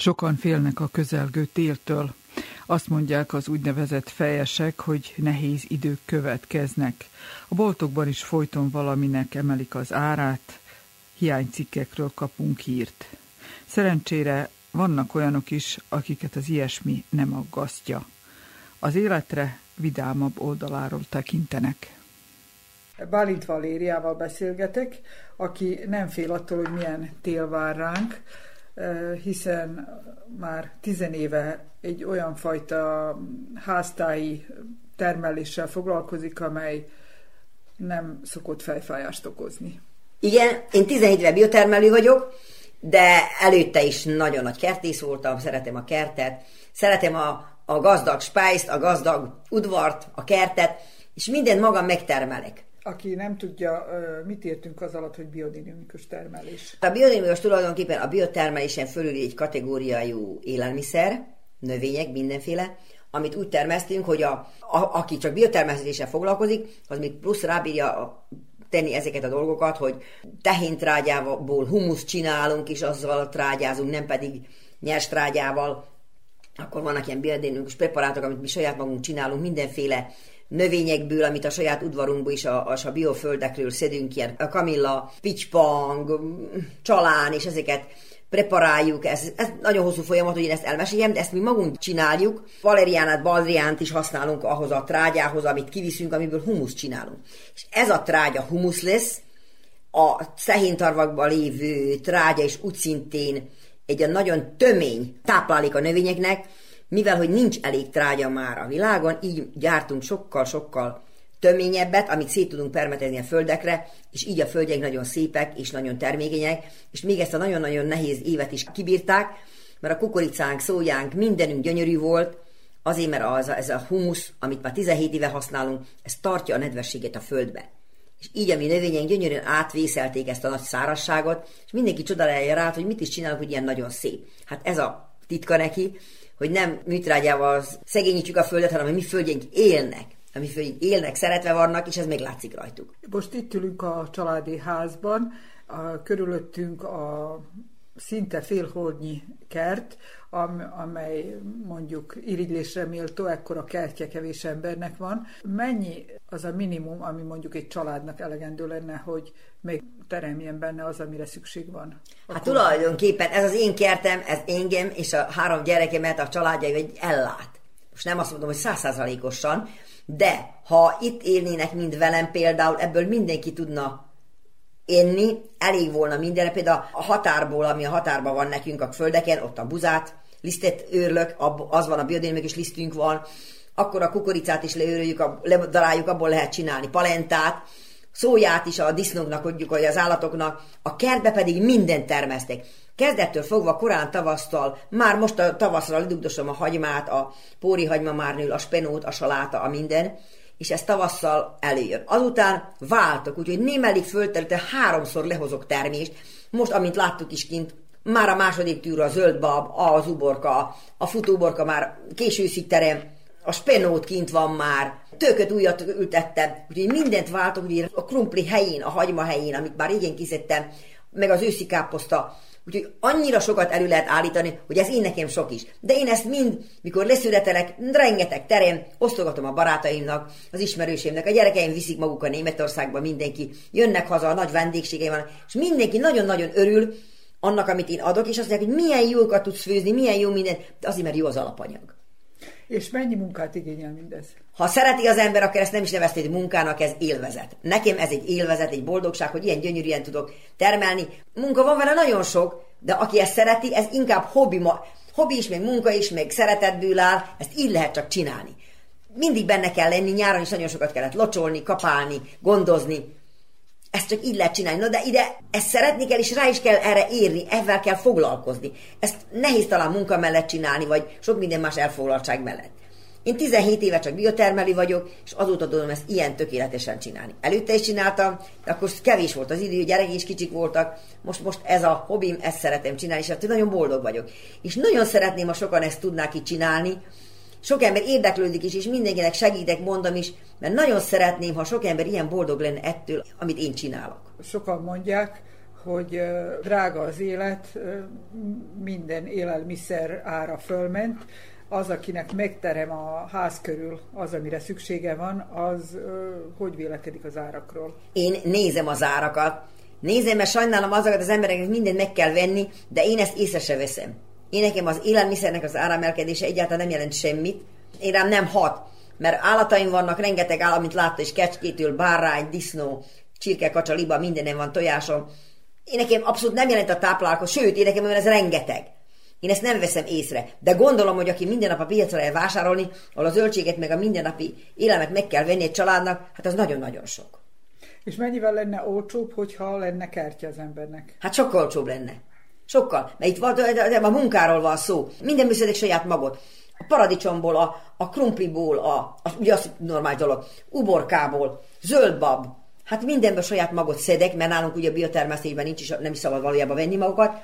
Sokan félnek a közelgő téltől. Azt mondják az úgynevezett fejesek, hogy nehéz idők következnek. A boltokban is folyton valaminek emelik az árát, hiánycikkekről kapunk hírt. Szerencsére vannak olyanok is, akiket az ilyesmi nem aggasztja. Az életre vidámabb oldaláról tekintenek. Bálint Valériával beszélgetek, aki nem fél attól, hogy milyen tél vár ránk, hiszen már tizenéve egy olyan fajta háztáji termeléssel foglalkozik, amely nem szokott fejfájást okozni. Igen, én 17 éve biotermelő vagyok, de előtte is nagyon nagy kertész voltam, szeretem a kertet, szeretem a, a gazdag spájzt, a gazdag udvart, a kertet, és mindent magam megtermelek aki nem tudja, mit értünk az alatt, hogy biodinamikus termelés. A biodinamikus tulajdonképpen a biotermelésen fölül egy kategóriájú élelmiszer, növények, mindenféle, amit úgy termesztünk, hogy a, a, aki csak biotermesztéssel foglalkozik, az még plusz rábírja tenni ezeket a dolgokat, hogy tehéntrágyából humusz csinálunk, és azzal trágyázunk, nem pedig nyers trágyával. Akkor vannak ilyen biodinamikus preparátok, amit mi saját magunk csinálunk, mindenféle növényekből, amit a saját udvarunkból is a, a, a bioföldekről szedünk, ilyen a kamilla, picspang, csalán, és ezeket preparáljuk, ez, ez nagyon hosszú folyamat, hogy én ezt elmeséljem, de ezt mi magunk csináljuk. Valeriánát, baldriánt is használunk ahhoz a trágyához, amit kiviszünk, amiből humusz csinálunk. És ez a trágya humusz lesz, a szehéntarvakban lévő trágya is úgy szintén egy nagyon tömény táplálék a növényeknek, mivel hogy nincs elég trágya már a világon, így gyártunk sokkal-sokkal töményebbet, amit szét tudunk permetezni a földekre, és így a földjeink nagyon szépek és nagyon termékenyek, és még ezt a nagyon-nagyon nehéz évet is kibírták, mert a kukoricánk, szójánk, mindenünk gyönyörű volt, azért, mert az, ez a humusz, amit már 17 éve használunk, ez tartja a nedvességet a földbe. És így a mi növényeink gyönyörűen átvészelték ezt a nagy szárasságot, és mindenki csodálja rá, hogy mit is csinálunk, hogy ilyen nagyon szép. Hát ez a titka neki, hogy nem műtrágyával szegényítjük a földet, hanem a mi földjeink élnek. A mi földjeink élnek, szeretve vannak, és ez még látszik rajtuk. Most itt ülünk a családi házban, a, körülöttünk a szinte félholdnyi kert, am, amely mondjuk irigylésre méltó, ekkora kertje kevés embernek van. Mennyi az a minimum, ami mondjuk egy családnak elegendő lenne, hogy még teremjen benne az, amire szükség van? Hát Akkor... tulajdonképpen ez az én kertem, ez engem és a három gyerekemet, a családjai egy ellát. Most nem azt mondom, hogy százszázalékosan, de ha itt élnének mind velem például, ebből mindenki tudna enni, elég volna mindenre, például a határból, ami a határban van nekünk a földeken, ott a buzát, lisztet őrlök, az van a biodinamikus lisztünk van, akkor a kukoricát is leőröljük, ledaráljuk, abból lehet csinálni palentát, szóját is a disznóknak adjuk, vagy az állatoknak, a kertbe pedig mindent termesztek. Kezdettől fogva korán tavasztal, már most a tavaszra lidugdosom a hagymát, a póri hagyma már nő, a spenót, a saláta, a minden, és ez tavasszal előjön. Azután váltok, úgyhogy némelyik földterületen háromszor lehozok termést. Most, amint láttuk is kint, már a második tűr a zöldbab, az uborka, a futóborka már későszik terem, a spenót kint van már, tököt újat ültettem, úgyhogy mindent váltok, ugye a krumpli helyén, a hagyma helyén, amit már igen kiszedtem, meg az őszi káposzta, Úgyhogy annyira sokat elő lehet állítani, hogy ez én nekem sok is. De én ezt mind, mikor leszületelek, rengeteg terem, osztogatom a barátaimnak, az ismerősémnek, a gyerekeim viszik maguk a Németországba, mindenki, jönnek haza, a nagy vendégségeim van, és mindenki nagyon-nagyon örül annak, amit én adok, és azt mondják, hogy milyen jókat tudsz főzni, milyen jó minden, de azért, mert jó az alapanyag. És mennyi munkát igényel mindez? Ha szereti az ember, akkor ezt nem is nevezték munkának, ez élvezet. Nekem ez egy élvezet, egy boldogság, hogy ilyen gyönyörűen tudok termelni. Munka van vele nagyon sok, de aki ezt szereti, ez inkább hobbi, ma, hobbi is, meg munka is, meg szeretetből áll, ezt így lehet csak csinálni. Mindig benne kell lenni, nyáron is nagyon sokat kellett locsolni, kapálni, gondozni. Ezt csak így lehet csinálni. No, de ide ezt szeretni kell, és rá is kell erre érni, ezzel kell foglalkozni. Ezt nehéz talán munka mellett csinálni, vagy sok minden más elfoglaltság mellett. Én 17 éve csak biotermeli vagyok, és azóta tudom ezt ilyen tökéletesen csinálni. Előtte is csináltam, de akkor kevés volt az idő, gyerek is kicsik voltak, most, most ez a hobbim, ezt szeretem csinálni, és hát nagyon boldog vagyok. És nagyon szeretném, ha sokan ezt tudnák így csinálni, sok ember érdeklődik is, és mindenkinek segítek, mondom is, mert nagyon szeretném, ha sok ember ilyen boldog lenne ettől, amit én csinálok. Sokan mondják, hogy drága az élet, minden élelmiszer ára fölment, az, akinek megterem a ház körül az, amire szüksége van, az hogy vélekedik az árakról? Én nézem az árakat, nézem, mert sajnálom azokat az embereket, mindent meg kell venni, de én ezt észre se veszem. Én nekem az élelmiszernek az áramelkedése egyáltalán nem jelent semmit. Én rám nem hat, mert állataim vannak, rengeteg állat, mint látta, és kecskétől, bárány, disznó, csirke, kacsa, liba, mindenem van tojásom. Én nekem abszolút nem jelent a táplálkozás, sőt, én nekem ez rengeteg. Én ezt nem veszem észre, de gondolom, hogy aki minden nap a piacra el vásárolni, ahol a zöldséget meg a mindennapi élelmet meg kell venni egy családnak, hát az nagyon-nagyon sok. És mennyivel lenne olcsóbb, hogyha lenne kertje az embernek? Hát sokkal olcsóbb lenne. Sokkal. Mert itt van, a munkáról van szó. Minden műszerek saját magot. A paradicsomból, a, a krumpliból, a, a, ugye az normális dolog, uborkából, zöldbab, Hát mindenből saját magot szedek, mert nálunk ugye a biotermesztésben nincs is, nem is szabad valójában venni magukat.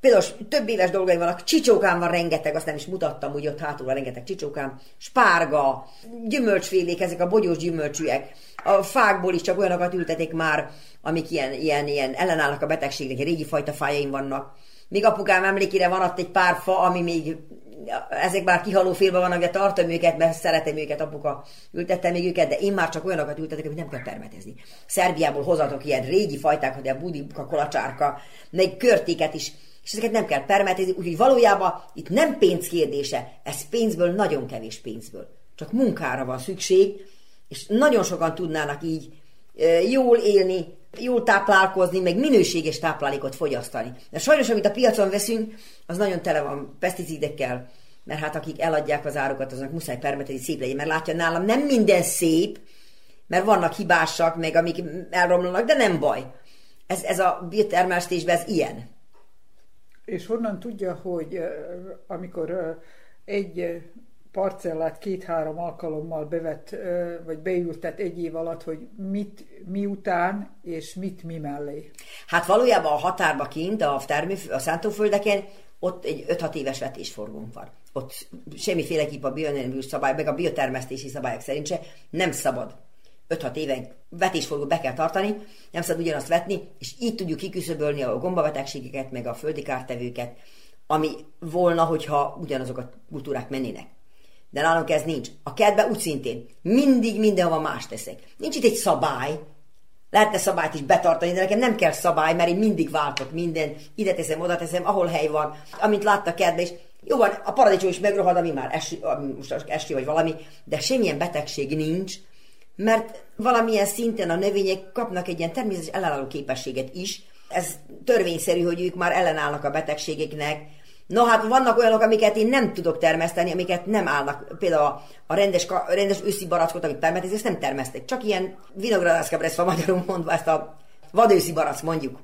Például több éves dolgai vannak, csicsókám van rengeteg, azt nem is mutattam, úgy ott hátul van rengeteg csicsókám, spárga, gyümölcsfélék, ezek a bogyós gyümölcsűek. A fákból is csak olyanokat ültetik már, amik ilyen, ilyen, ilyen ellenállnak a betegségnek, régi fajta fájaim vannak. Még apukám emlékére van ott egy pár fa, ami még ezek már kihaló félben vannak, de tartom őket, mert szeretem őket, apuka ültette még őket, de én már csak olyanokat ültetek, amit nem kell permetezni. Szerbiából hozatok ilyen régi fajtákat, a budika, kolacsárka, meg körtéket is, és ezeket nem kell permetezni, úgyhogy valójában itt nem pénz kérdése, ez pénzből, nagyon kevés pénzből. Csak munkára van szükség, és nagyon sokan tudnának így jól élni, jól táplálkozni, meg minőséges táplálékot fogyasztani. De sajnos, amit a piacon veszünk, az nagyon tele van peszticidekkel, mert hát akik eladják az árukat, azok muszáj permeteni szép legyen, mert látja nálam nem minden szép, mert vannak hibásak, meg amik elromlanak, de nem baj. Ez, ez a biotermesztésben ez ilyen. És honnan tudja, hogy amikor egy parcellát két-három alkalommal bevett, vagy beültet egy év alatt, hogy mit miután és mit mi mellé? Hát valójában a határba kint, a, termő, a szántóföldeken, ott egy 5-6 éves vetésforgónk van. Ott semmiféleképp a bionemű szabály, meg a biotermesztési szabályok szerint se nem szabad 5-6 éven vetésforgót be kell tartani, nem szabad ugyanazt vetni, és így tudjuk kiküszöbölni a gombabetegségeket, meg a földi kártevőket, ami volna, hogyha ugyanazok a kultúrák mennének. De nálunk ez nincs. A kertben úgy szintén. Mindig mindenhova más teszek. Nincs itt egy szabály. Lehetne szabályt is betartani, de nekem nem kell szabály, mert én mindig váltok minden. Ide teszem, oda teszem, ahol hely van. Amint látta kertben is. Jó van, a paradicsom is megrohad, ami már ami most esti vagy valami, de semmilyen betegség nincs, mert valamilyen szinten a növények kapnak egy ilyen természetes ellenálló képességet is. Ez törvényszerű, hogy ők már ellenállnak a betegségeknek, No hát vannak olyanok, amiket én nem tudok termeszteni, amiket nem állnak. Például a, rendes, a rendes őszi barackot, amit termesztek, ezt nem termesztek. Csak ilyen vinogradászkabreszva magyarul mondva ezt a vadőszi barack mondjuk.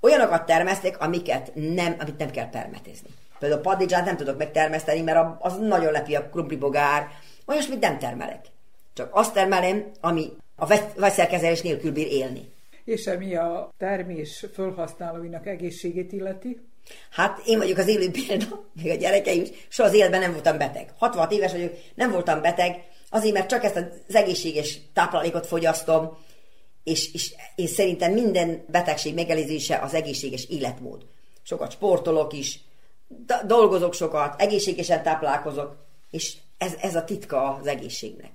Olyanokat termesztek, amiket nem, amit nem kell permetezni. Például a padidzsát nem tudok megtermeszteni, mert az nagyon lepi a krumplibogár. Olyasmit nem termelek. Csak azt termelem, ami a vegyszerkezelés nélkül bír élni. És ami a termés felhasználóinak egészségét illeti? Hát én vagyok az élő példa, még a gyerekeim is, soha az életben nem voltam beteg. 66 éves vagyok, nem voltam beteg, azért, mert csak ezt az egészséges táplálékot fogyasztom, és, és én szerintem minden betegség megelőzése az egészséges életmód. Sokat sportolok is, dolgozok sokat, egészségesen táplálkozok, és ez, ez a titka az egészségnek.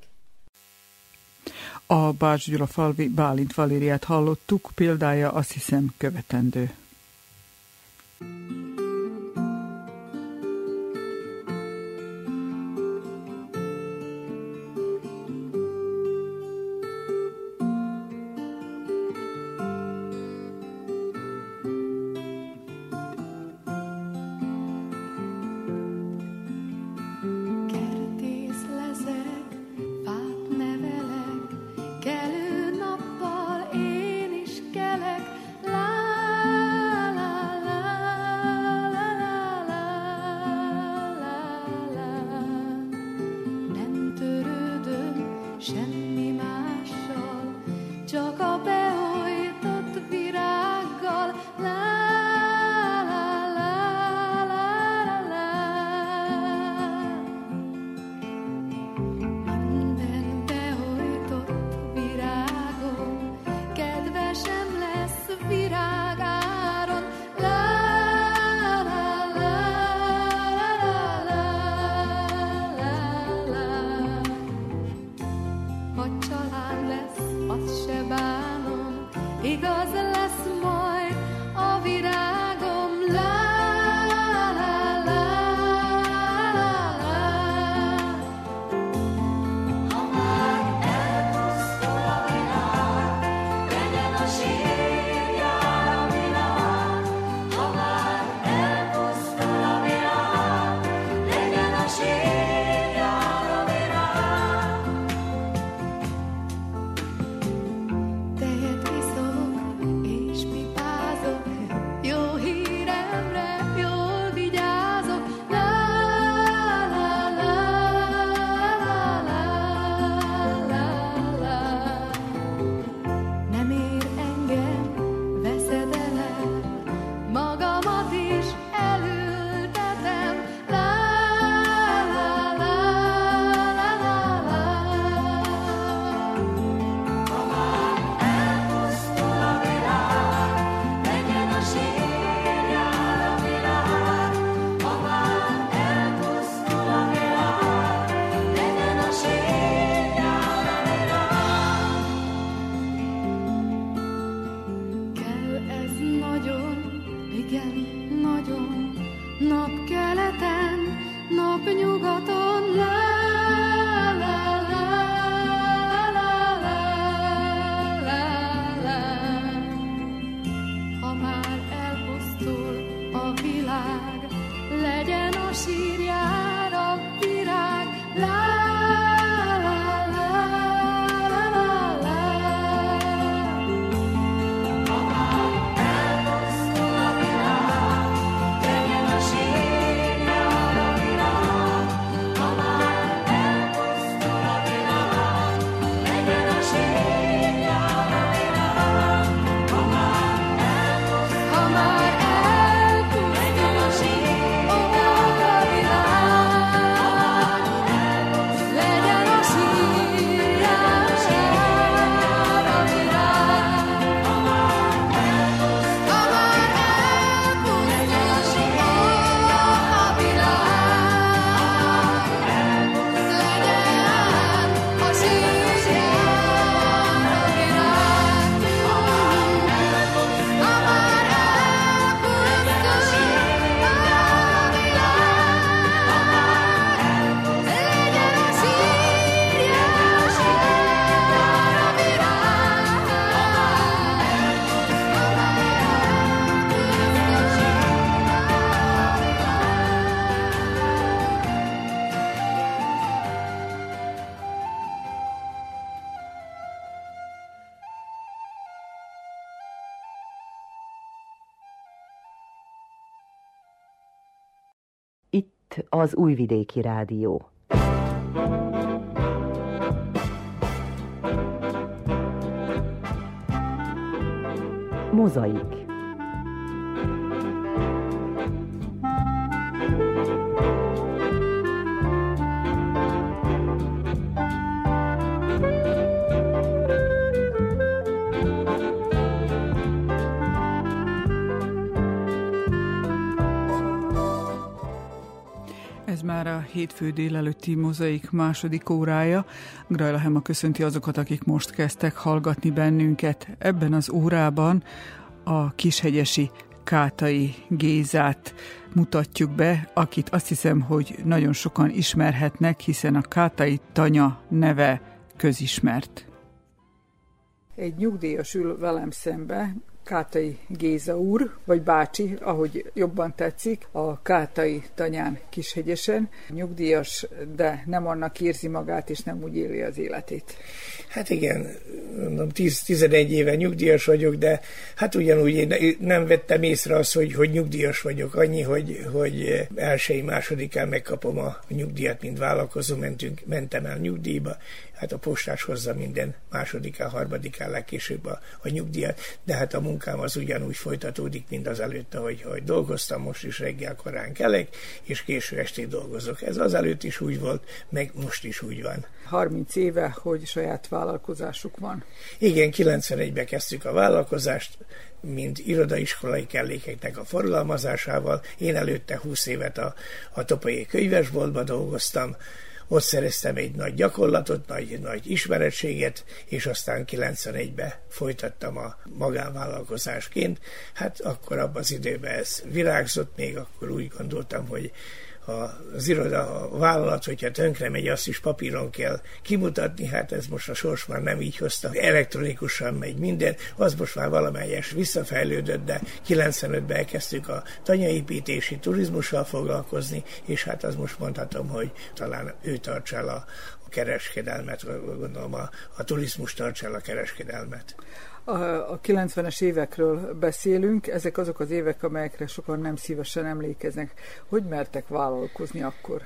A Bács Gyula falvi Bálint Valériát hallottuk, példája azt hiszem követendő. vigasztal a világ, legyen a sírján. Az Újvidéki Rádió. Mozaik. Már a hétfő délelőtti mozaik második órája. Grajla Hema köszönti azokat, akik most kezdtek hallgatni bennünket. Ebben az órában a kishegyesi Kátai Gézát mutatjuk be, akit azt hiszem, hogy nagyon sokan ismerhetnek, hiszen a Kátai Tanya neve közismert. Egy nyugdíjas ül velem szembe, Kátai Géza úr, vagy bácsi, ahogy jobban tetszik, a Kátai tanyán Kishegyesen. Nyugdíjas, de nem annak érzi magát, és nem úgy éli az életét. Hát igen, mondom, 10-11 éve nyugdíjas vagyok, de hát ugyanúgy én nem vettem észre azt, hogy, hogy nyugdíjas vagyok. Annyi, hogy, hogy elsői másodikán megkapom a nyugdíjat, mint vállalkozó, mentünk, mentem el nyugdíjba, hát a postás hozza minden másodikán, harmadikán legkésőbb a, a nyugdíjat, de hát a munkám az ugyanúgy folytatódik, mint az előtt, ahogy, ahogy dolgoztam, most is reggel korán kelek, és késő estén dolgozok. Ez az előtt is úgy volt, meg most is úgy van. 30 éve, hogy saját vállalkozásuk van. Igen, 91-ben kezdtük a vállalkozást, mint irodaiskolai kellékeknek a forgalmazásával. Én előtte 20 évet a, a Topai könyvesboltban dolgoztam, ott szereztem egy nagy gyakorlatot, nagy, nagy ismeretséget, és aztán 91-ben folytattam a magánvállalkozásként. Hát akkor abban az időben ez virágzott, még akkor úgy gondoltam, hogy az iroda, a vállalat, hogyha tönkre megy, azt is papíron kell kimutatni, hát ez most a sors már nem így hozta, elektronikusan megy minden, az most már valamelyes visszafejlődött, de 95-ben elkezdtük a tanyaépítési turizmussal foglalkozni, és hát az most mondhatom, hogy talán ő tartsa el a, kereskedelmet, gondolom a, a turizmus tartsa el a kereskedelmet. A 90-es évekről beszélünk, ezek azok az évek, amelyekre sokan nem szívesen emlékeznek. Hogy mertek vállalkozni akkor?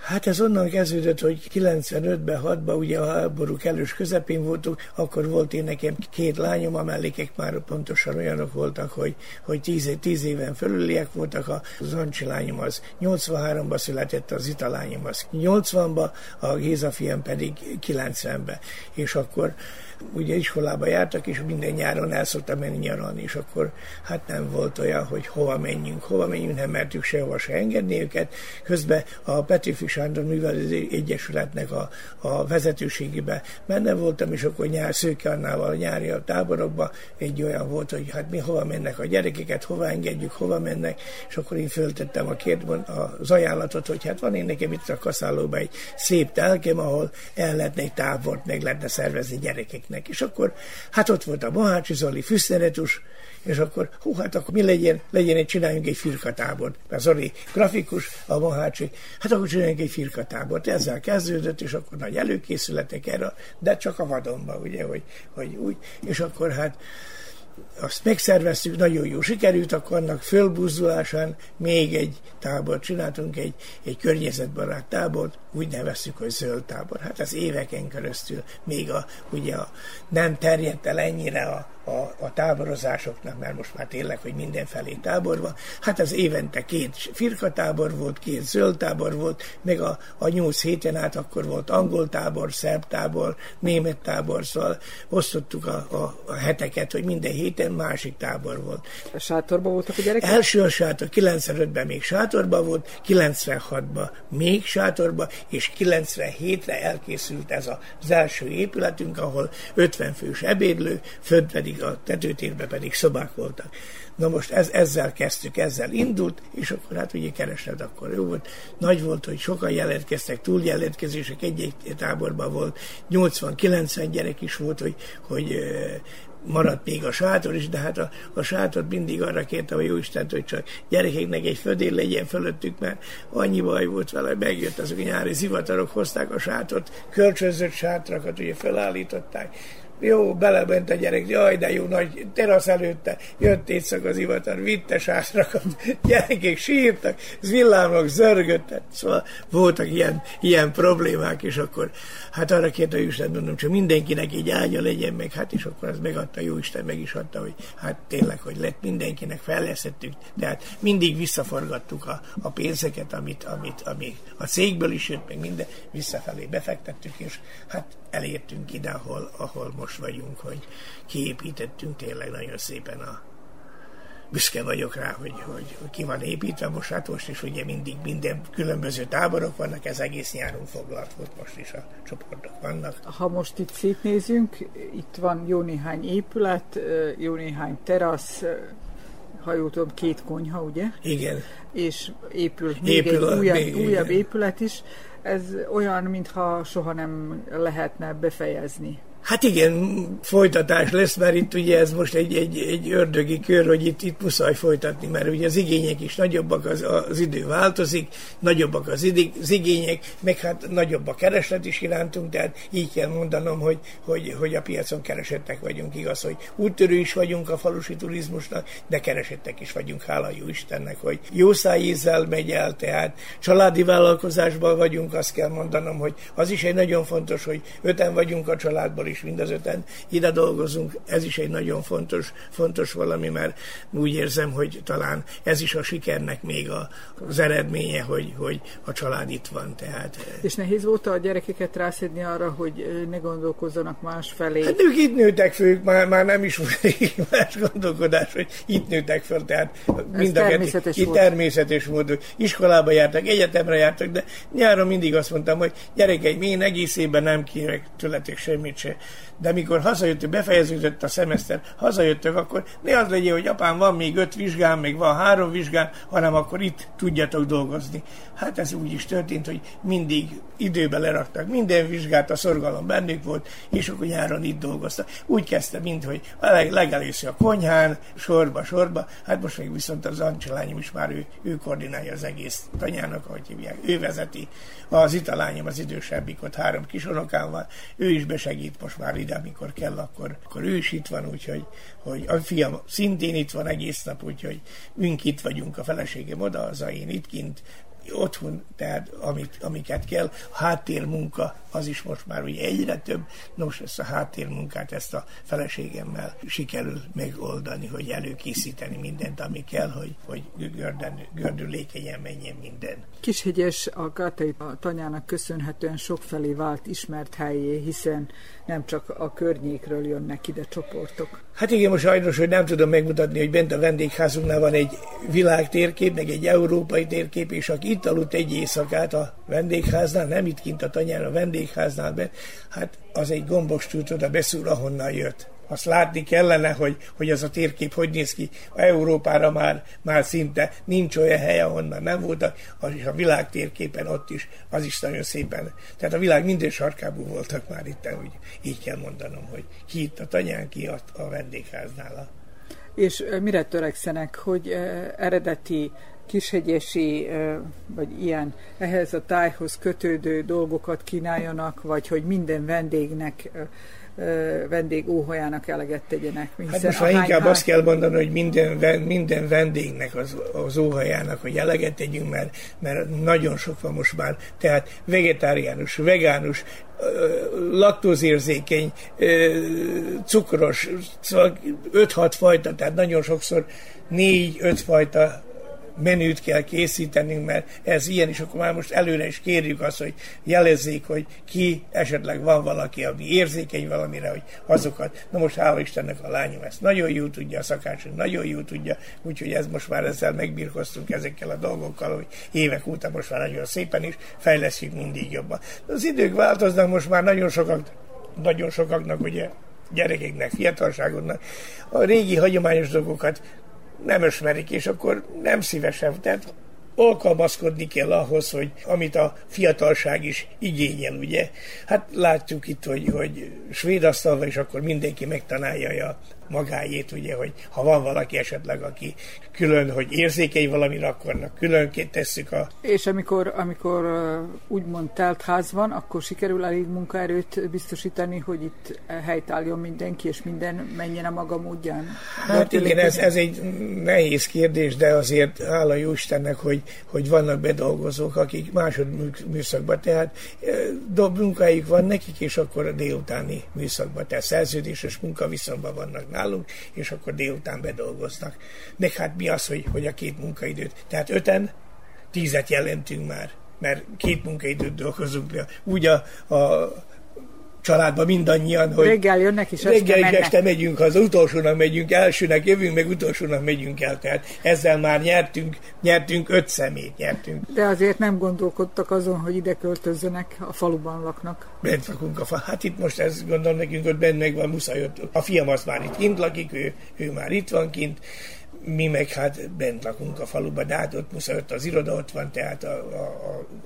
Hát ez onnan kezdődött, hogy 95-ben, 6-ban, ugye a háború kellős közepén voltunk, akkor volt én nekem két lányom, a mellékek már pontosan olyanok voltak, hogy, hogy 10, 10 éven fölüliek voltak, az Ancsi lányom az 83-ban született, az Ita lányom az 80-ban, a Géza fiam pedig 90-ben. És akkor ugye iskolába jártak, és minden nyáron el szoktam menni nyaralni, és akkor hát nem volt olyan, hogy hova menjünk, hova menjünk, nem mertük sehova se engedni őket. Közben a Petőfi Sándor Művelő Egyesületnek a, a vezetőségébe benne voltam, és akkor nyár Szőke Annával a nyári a táborokba egy olyan volt, hogy hát mi hova mennek a gyerekeket, hova engedjük, hova mennek, és akkor én föltettem a két, az ajánlatot, hogy hát van én nekem itt a kaszállóban egy szép telkem, ahol el lehetne egy tábort, meg lehetne szervezni gyerekek gyerekeknek. És akkor, hát ott volt a Mohácsi Zoli, Fűszeretus, és akkor, hú, hát akkor mi legyen, legyen egy, csináljunk egy firkatábort. Mert Zoli grafikus, a Mohácsi, hát akkor csináljunk egy firkatábort. Ezzel kezdődött, és akkor nagy előkészületek erre, de csak a vadonba, ugye, hogy, hogy úgy, és akkor hát azt megszerveztük, nagyon jó sikerült, akkor annak fölbuzdulásán még egy tábort csináltunk, egy, egy környezetbarát tábort, úgy neveztük, hogy zöld tábor. Hát ez éveken keresztül még a, ugye a, nem terjedt el ennyire a, a, a táborozásoknak, mert most már tényleg, hogy mindenfelé tábor van. Hát az évente két firka tábor volt, két zöld tábor volt, meg a, a nyolc héten át akkor volt angol tábor, szerb tábor, német tábor, szóval osztottuk a, a, a heteket, hogy minden héten másik tábor volt. A sátorban voltak a gyerekek? Első a sátor, 95-ben még sátorban volt, 96-ban még sátorban, és 97-re elkészült ez az első épületünk, ahol 50 fős ebédlő, fönt pedig a tetőtérben pedig szobák voltak. Na most ez, ezzel kezdtük, ezzel indult, és akkor hát ugye keresed, akkor jó volt. Nagy volt, hogy sokan jelentkeztek, túl jelentkezések, egy-egy táborban volt, 80-90 gyerek is volt, hogy, hogy maradt még a sátor is, de hát a, a sátor mindig arra kérte a Jóistent, hogy csak gyerekeknek egy födél legyen fölöttük, mert annyi baj volt vele, megjött azok a nyári zivatarok, hozták a sátort, kölcsönzött sátrakat, ugye felállították, jó, belement a gyerek, jaj, de jó nagy terasz előtte, jött éjszak az ivatar, vitte sátrakat, *laughs* gyerekek sírtak, villámok zörgöttek, szóval voltak ilyen, ilyen problémák, és akkor hát arra kérte a Isten, mondom, csak mindenkinek egy ágya legyen meg, hát és akkor az megadta, jó Isten meg is adta, hogy hát tényleg, hogy lett mindenkinek de hát mindig visszaforgattuk a, a pénzeket, amit, amit, amit a cégből is jött, meg minden, visszafelé befektettük, és hát elértünk ide, ahol, ahol most vagyunk, hogy kiépítettünk tényleg nagyon szépen a büszke vagyok rá, hogy, hogy, hogy ki van építve most, hát most is ugye mindig minden különböző táborok vannak, ez egész nyáron foglalt volt, most is a csoportok vannak. Ha most itt szétnézünk, itt van jó néhány épület, jó néhány terasz, ha jól tudom, két konyha, ugye? Igen. És épül még épül egy újabb, még, újabb épület is. Ez olyan, mintha soha nem lehetne befejezni. Hát igen, folytatás lesz, mert itt ugye ez most egy, egy, egy ördögi kör, hogy itt, itt muszáj folytatni, mert ugye az igények is nagyobbak, az, az idő változik, nagyobbak az, idő, az igények, meg hát nagyobb a kereslet is irántunk, tehát így kell mondanom, hogy, hogy, hogy a piacon keresettek vagyunk, igaz, hogy úttörő is vagyunk a falusi turizmusnak, de keresettek is vagyunk, hála jó Istennek, hogy jó szájízzel megy el, tehát családi vállalkozásban vagyunk, azt kell mondanom, hogy az is egy nagyon fontos, hogy öten vagyunk a családból, is mind az öten ide dolgozunk. Ez is egy nagyon fontos, fontos valami, mert úgy érzem, hogy talán ez is a sikernek még a, az eredménye, hogy, hogy a család itt van. Tehát. Eh. És nehéz volt a gyerekeket rászedni arra, hogy eh, ne gondolkozzanak más felé? Hát ők itt nőtek föl, már, már nem is volt *laughs* más gondolkodás, hogy itt nőtek föl, tehát mind a természetes itt volt. természetes volt. Iskolába jártak, egyetemre jártak, de nyáron mindig azt mondtam, hogy gyerekeim, én egész évben nem kérek tőletek semmit se de mikor hazajöttök, befejeződött a szemeszter, hazajöttök, akkor ne az legyen, hogy apám van még öt vizsgám, még van három vizsgám, hanem akkor itt tudjatok dolgozni. Hát ez úgy is történt, hogy mindig időbe leraktak minden vizsgát, a szorgalom bennük volt, és akkor nyáron itt dolgoztak. Úgy kezdte, mint hogy legelőször a konyhán, sorba, sorba, hát most még viszont az Ancsilányom is már ő, ő koordinálja az egész tanyának, ahogy hívják, ő vezeti. Az italányom az idősebbik, ott három kisunokám van, ő is besegít most már ide, amikor kell, akkor, akkor ő is itt van, úgyhogy hogy a fiam szintén itt van egész nap, úgyhogy mink itt vagyunk, a feleségem oda, az én itt kint, otthon, tehát amit, amiket kell. Háttérmunka az is most már ugye egyre több. Nos, ezt a háttérmunkát, ezt a feleségemmel sikerül megoldani, hogy előkészíteni mindent, ami kell, hogy, hogy gördön, gördülékenyen menjen minden. Kishegyes a Gátai tanyának köszönhetően sokfelé vált ismert helyé, hiszen nem csak a környékről jönnek ide csoportok. Hát igen, most sajnos, hogy nem tudom megmutatni, hogy bent a vendégházunknál van egy világtérkép, meg egy európai térkép, és aki itt aludt egy éjszakát a vendégháznál, nem itt kint a tanyán, a vendégháznál be, hát az egy gombos oda beszúr, ahonnan jött azt látni kellene, hogy, hogy az a térkép hogy néz ki. Európára már, már szinte nincs olyan hely, ahonnan nem voltak, az is a világ térképen ott is, az is nagyon szépen. Tehát a világ minden sarkából voltak már itt, úgy, így kell mondanom, hogy ki itt a tanyán, ki a, a vendégháznál. És mire törekszenek, hogy eredeti kishegyesi, vagy ilyen ehhez a tájhoz kötődő dolgokat kínáljanak, vagy hogy minden vendégnek vendég óhajának eleget tegyenek. Hát most már inkább hány... azt kell mondani, hogy minden, minden vendégnek az, az óhajának, hogy eleget tegyünk, mert, mert nagyon sok van most már. Tehát vegetáriánus, vegánus, laktózérzékeny, cukros, szóval 5-6 fajta, tehát nagyon sokszor 4-5 fajta menüt kell készítenünk, mert ez ilyen, és akkor már most előre is kérjük azt, hogy jelezzék, hogy ki esetleg van valaki, ami érzékeny valamire, hogy azokat. Na most hála Istennek a lányom ezt nagyon jó tudja, a szakácsunk nagyon jó tudja, úgyhogy ez most már ezzel megbírkoztunk ezekkel a dolgokkal, hogy évek óta most már nagyon szépen is fejlesztjük mindig jobban. Az idők változnak, most már nagyon sokak, nagyon sokaknak ugye gyerekeknek, fiatalságodnak a régi hagyományos dolgokat nem ismerik, és akkor nem szívesen. Tehát alkalmazkodni kell ahhoz, hogy amit a fiatalság is igényel, ugye? Hát látjuk itt, hogy, hogy svéd asztalva, és akkor mindenki megtanálja a magáét, ugye, hogy ha van valaki esetleg, aki külön, hogy érzékeny valamire, akkor különként tesszük a... És amikor, amikor úgymond telt ház van, akkor sikerül elég munkaerőt biztosítani, hogy itt helytálljon mindenki, és minden menjen a maga módján? Hát igen, ez, ez egy nehéz kérdés, de azért hála jó Istennek, hogy, hogy vannak bedolgozók, akik műszakban, tehát munkájuk van nekik, és akkor a délutáni műszakban, tehát szerződéses munkaviszonyban vannak nálunk, és akkor délután bedolgoznak. Meg hát mi az, hogy, hogy a két munkaidőt. Tehát öten, tízet jelentünk már, mert két munkaidőt dolgozunk. Úgy a, a családban mindannyian, hogy reggel jönnek és reggel este, este megyünk az utolsónak megyünk, elsőnek jövünk, meg utolsónak megyünk el. Tehát ezzel már nyertünk, nyertünk öt szemét, nyertünk. De azért nem gondolkodtak azon, hogy ide költözzenek, a faluban laknak. Bent lakunk a fa. Hát itt most ez gondolom nekünk, hogy benne meg van muszáj, a fiam az már itt kint lakik, ő, ő már itt van kint, mi meg hát bent lakunk a faluban, de hát ott muszáj, ott az iroda ott van, tehát a, a,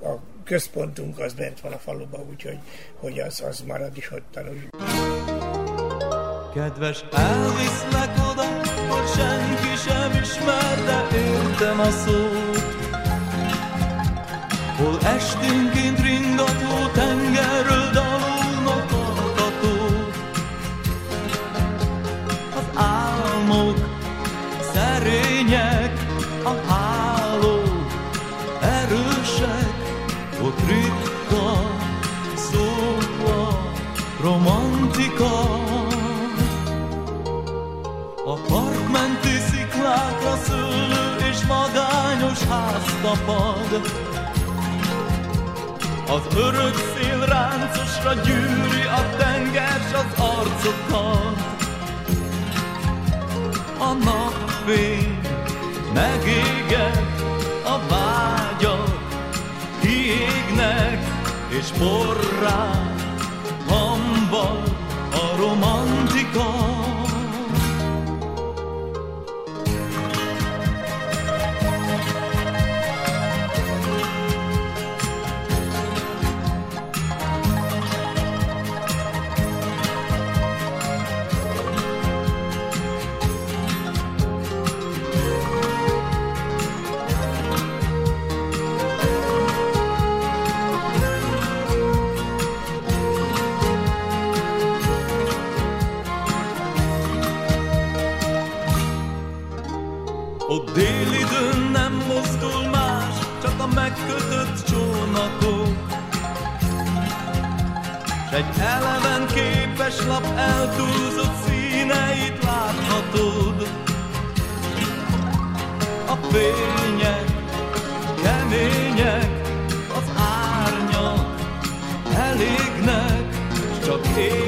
a, a központunk az bent van a faluban, úgyhogy hogy az, az marad is ott tanul. Kedves, elviszlek oda, hogy senki sem ismer, de értem a szót. Hol esténként ringató romantika. A parkmenti sziklákra szőlő és magányos ház. Az örök szél ráncosra gyűri a tenger s az arcokat. A napfény megéget a vágyak, kiégnek és porrá aroman képes lap eltúlzott színeit láthatod. A fények kemények, az árnyak elégnek, csak éjjel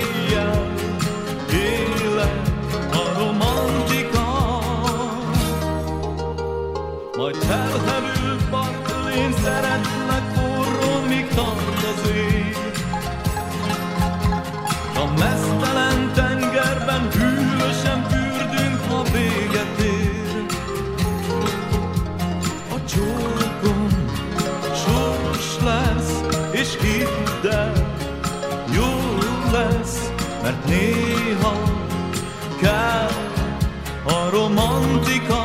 néha kell a romantika.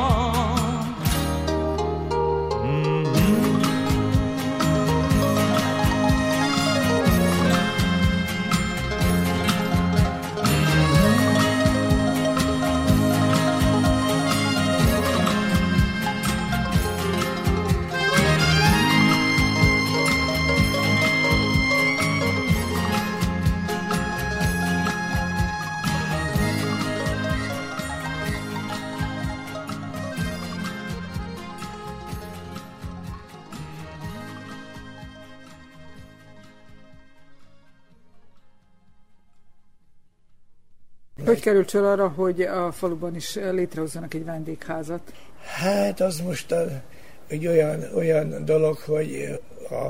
Hogy került sor arra, hogy a faluban is létrehozzanak egy vendégházat? Hát az most a, egy olyan, olyan dolog, hogy a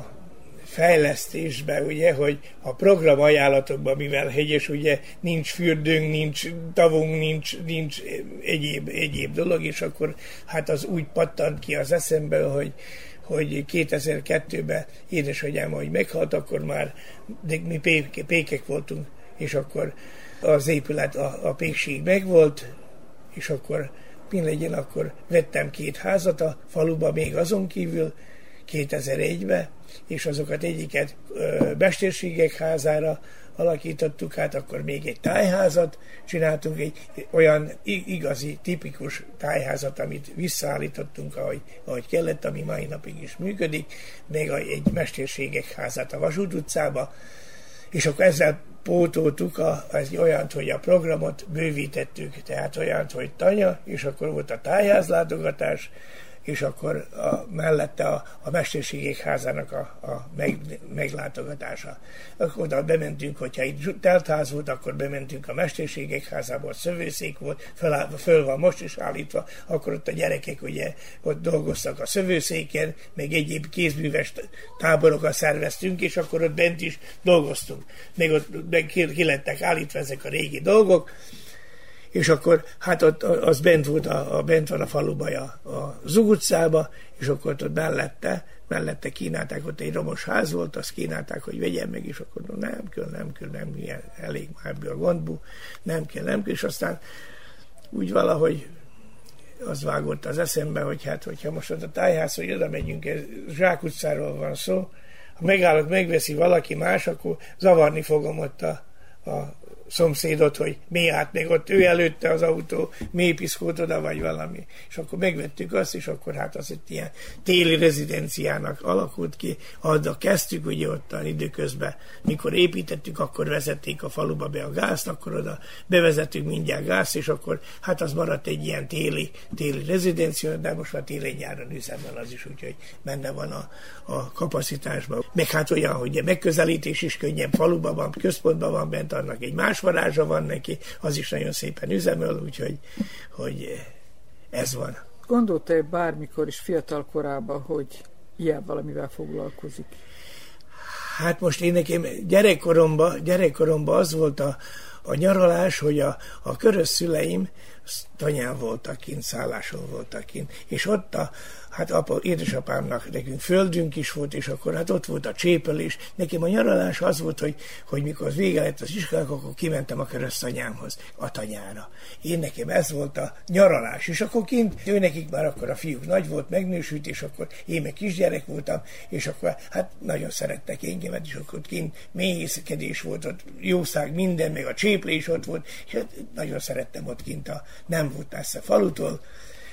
fejlesztésbe, ugye, hogy a program ajánlatokban, mivel hegyes, ugye nincs fürdőnk, nincs tavunk, nincs, nincs egyéb, egyéb dolog, és akkor hát az úgy pattant ki az eszembe, hogy, hogy 2002-ben édesanyám, hogy meghalt, akkor már de mi pékek voltunk, és akkor az épület, a, a pékség megvolt, és akkor mi legyen, akkor vettem két házat a faluba még azon kívül, 2001-ben, és azokat egyiket bestérségek házára alakítottuk át, akkor még egy tájházat csináltunk, egy olyan igazi, tipikus tájházat, amit visszaállítottunk, ahogy, ahogy kellett, ami mai napig is működik, még egy mesterségek házát a Vasút utcába, és akkor ezzel pótoltuk a, az olyant, hogy a programot bővítettük, tehát olyant, hogy tanya, és akkor volt a tájházlátogatás, és akkor a, mellette a, a Mesterségek házának a, a meg, meglátogatása. Akkor oda bementünk, hogyha itt teltház volt, akkor bementünk a Mesterségek házába, szövőszék volt, föl, föl van most is állítva, akkor ott a gyerekek ugye ott dolgoztak a szövőszéken, meg egyéb kézműves táborokat szerveztünk, és akkor ott bent is dolgoztunk. Még ott meg ki lettek állítva ezek a régi dolgok, és akkor hát ott az bent volt, a, a bent van a faluban a, a Zug utcába, és akkor ott mellette, mellette kínálták, ott egy romos ház volt, azt kínálták, hogy vegyen meg, és akkor no, nem kell, nem kell, nem ilyen, elég már ebből a gondból, nem kell, nem kell, és aztán úgy valahogy az vágott az eszembe, hogy hát, hogyha most ott a tájház, hogy oda megyünk, ez Zsák utcáról van szó, ha megállok, megveszi valaki más, akkor zavarni fogom ott a, a szomszédot, hogy mi át még ott ő előtte az autó, mi piszkót oda, vagy valami. És akkor megvettük azt, és akkor hát az egy ilyen téli rezidenciának alakult ki. Adda kezdtük, ugye ott a időközben, mikor építettük, akkor vezették a faluba be a gázt, akkor oda bevezettük mindjárt gázt, és akkor hát az maradt egy ilyen téli, téli rezidencia, de most már téli nyáron üzemben az is, úgyhogy benne van a, a kapacitásban. Meg hát olyan, hogy megközelítés is könnyen faluban van, központban van bent, annak egy más varázsa van neki, az is nagyon szépen üzemel, úgyhogy hogy ez van. Gondolta-e bármikor is fiatal korában, hogy ilyen valamivel foglalkozik? Hát most én nekem gyerekkoromban, gyerekkoromban az volt a, a nyaralás, hogy a, a körös szüleim tanyán voltak kint, szálláson voltak kint, és ott a, hát apa, édesapámnak nekünk földünk is volt, és akkor hát ott volt a csépelés. Nekem a nyaralás az volt, hogy, hogy mikor vége lett az iskolának, akkor kimentem a keresztanyámhoz, a tanyára. Én nekem ez volt a nyaralás, és akkor kint, ő nekik már akkor a fiúk nagy volt, megnősült, és akkor én meg kisgyerek voltam, és akkor hát nagyon szerettek engemet, és akkor kint mélyészkedés volt, ott jószág minden, meg a cséplés ott volt, és hát nagyon szerettem ott kint a, nem volt messze falutól,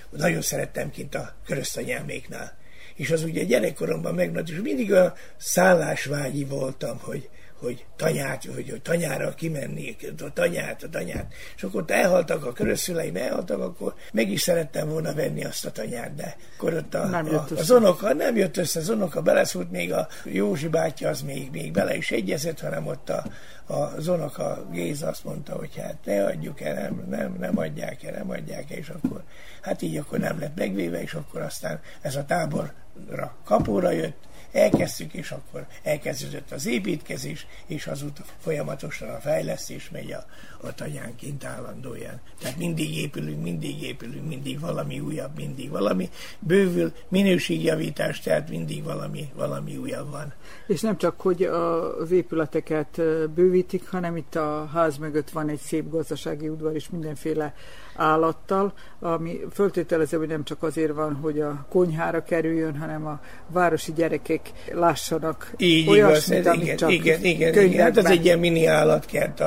nagyon szerettem kint a körösztanyáméknál. És az ugye gyerekkoromban megmaradt, és mindig a szállásvágyi voltam, hogy, hogy tanyát, hogy, hogy tanyára kimenni, a tanyát, a tanyát. És akkor ott elhaltak a körösszüleim, elhaltak, akkor meg is szerettem volna venni azt a tanyát, de akkor ott a, nem a, az onoka, nem jött össze, az onoka beleszúrt, még a Józsi bátyja az még, még bele is egyezett, hanem ott a, a Zonoka Géza azt mondta, hogy hát ne adjuk el, nem, nem, nem adják el, nem adják el, és akkor hát így akkor nem lett megvéve, és akkor aztán ez a táborra kapóra jött, elkezdtük, és akkor elkezdődött az építkezés, és azóta folyamatosan a fejlesztés megy a, a tanyánként állandóan. Tehát mindig épülünk, mindig épülünk, mindig valami újabb, mindig valami bővül, minőségjavítás, tehát mindig valami, valami újabb van. És nem csak, hogy az épületeket bővítik, hanem itt a ház mögött van egy szép gazdasági udvar és mindenféle állattal, ami föltételező, hogy nem csak azért van, hogy a konyhára kerüljön, hanem a városi gyerekek lássanak Így olyasmit, igaz, amit igen, csak igen, igen, igen, hát az egy ilyen mini állatkert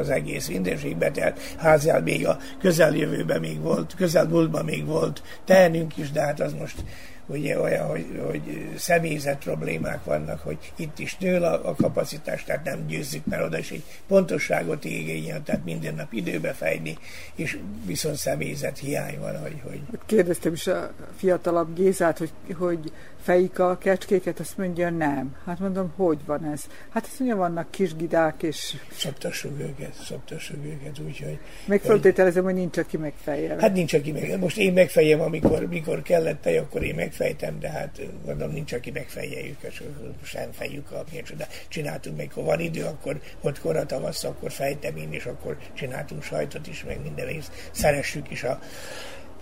az egész mindenségben, tehát házjál még a közeljövőben még volt, közelmúltban még volt. Tehenünk is, de hát az most ugye olyan, hogy, hogy személyzet problémák vannak, hogy itt is nő a, a kapacitás, tehát nem győzzük, mert oda is egy pontosságot igényel, tehát minden nap időbe fejni, és viszont személyzet hiány van, hogy... hogy... Kérdeztem is a fiatalabb Gézát, hogy, hogy fejik a kecskéket, azt mondja, nem. Hát mondom, hogy van ez? Hát azt mondja, vannak kis gidák, és... Szoptassuk őket, szoptassuk őket, úgyhogy... Meg föltételezem, hogy nincs, aki megfejjel. Hát nincs, aki meg. Most én megfejem, amikor, mikor kellett tej, akkor én megfejtem, de hát mondom, nincs, aki megfejje őket, sem fejük a de csináltunk, még ha van idő, akkor ott kora tavasz, akkor fejtem én, és akkor csináltunk sajtot is, meg minden, és szeressük is a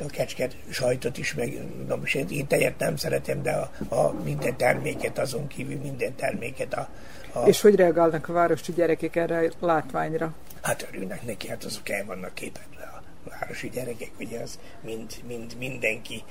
a kecsket sajtot is, meg most én, tejet nem szeretem, de a, a minden terméket, azon kívül minden terméket. A, a... És hogy reagálnak a városi gyerekek erre a látványra? Hát örülnek neki, hát azok el vannak képedve a városi gyerekek, ugye az mind, mind mindenki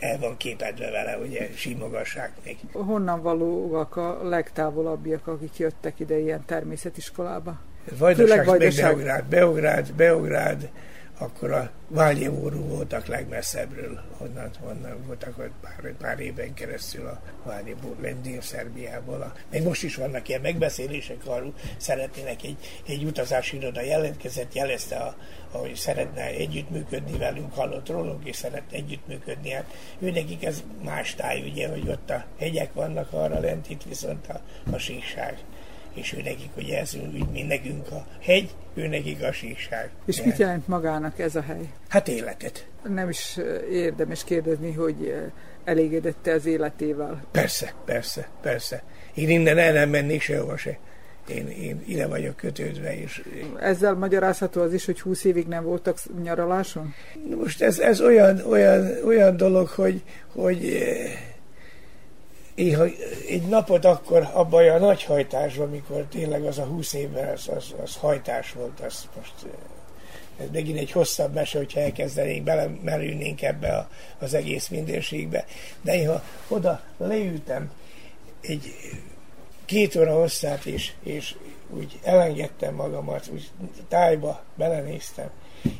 el van képedve vele, ugye simogassák még. Honnan valóak a legtávolabbiak, akik jöttek ide ilyen természetiskolába? Vajdaság. Beográd, Beográd, Beográd, akkor a Váljevóru voltak legmesszebbről, onnan, onnan voltak hogy pár, pár éven keresztül a Váljevóru, Dél-Szerbiából. A, még most is vannak ilyen megbeszélések arról, szeretnének egy, egy utazási iroda jelentkezett, jelezte, a, hogy szeretne együttműködni velünk, hallott rólunk, és szeretne együttműködni. Hát ő nekik ez más táj, ugye, hogy ott a hegyek vannak arra lent, itt viszont a, a síkság és ő nekik, hogy ez úgy, mint nekünk a hegy, ő nekik a síkság. És mit jelent magának ez a hely? Hát életet. Nem is érdemes kérdezni, hogy elégedette az életével. Persze, persze, persze. Én innen el nem mennék sehova se. Én, én ide vagyok kötődve. És... Ezzel magyarázható az is, hogy 20 évig nem voltak nyaraláson? Most ez, ez olyan, olyan, olyan dolog, hogy, hogy én, ha egy napot akkor abban a nagy hajtásban, amikor tényleg az a húsz évben az, az, az hajtás volt, az most eh, ez megint egy hosszabb mese, hogyha elkezdenénk, belemerülnénk ebbe a, az egész mindenségbe. De én ha oda leültem egy két óra hosszát, és, és úgy elengedtem magamat, úgy tájba belenéztem,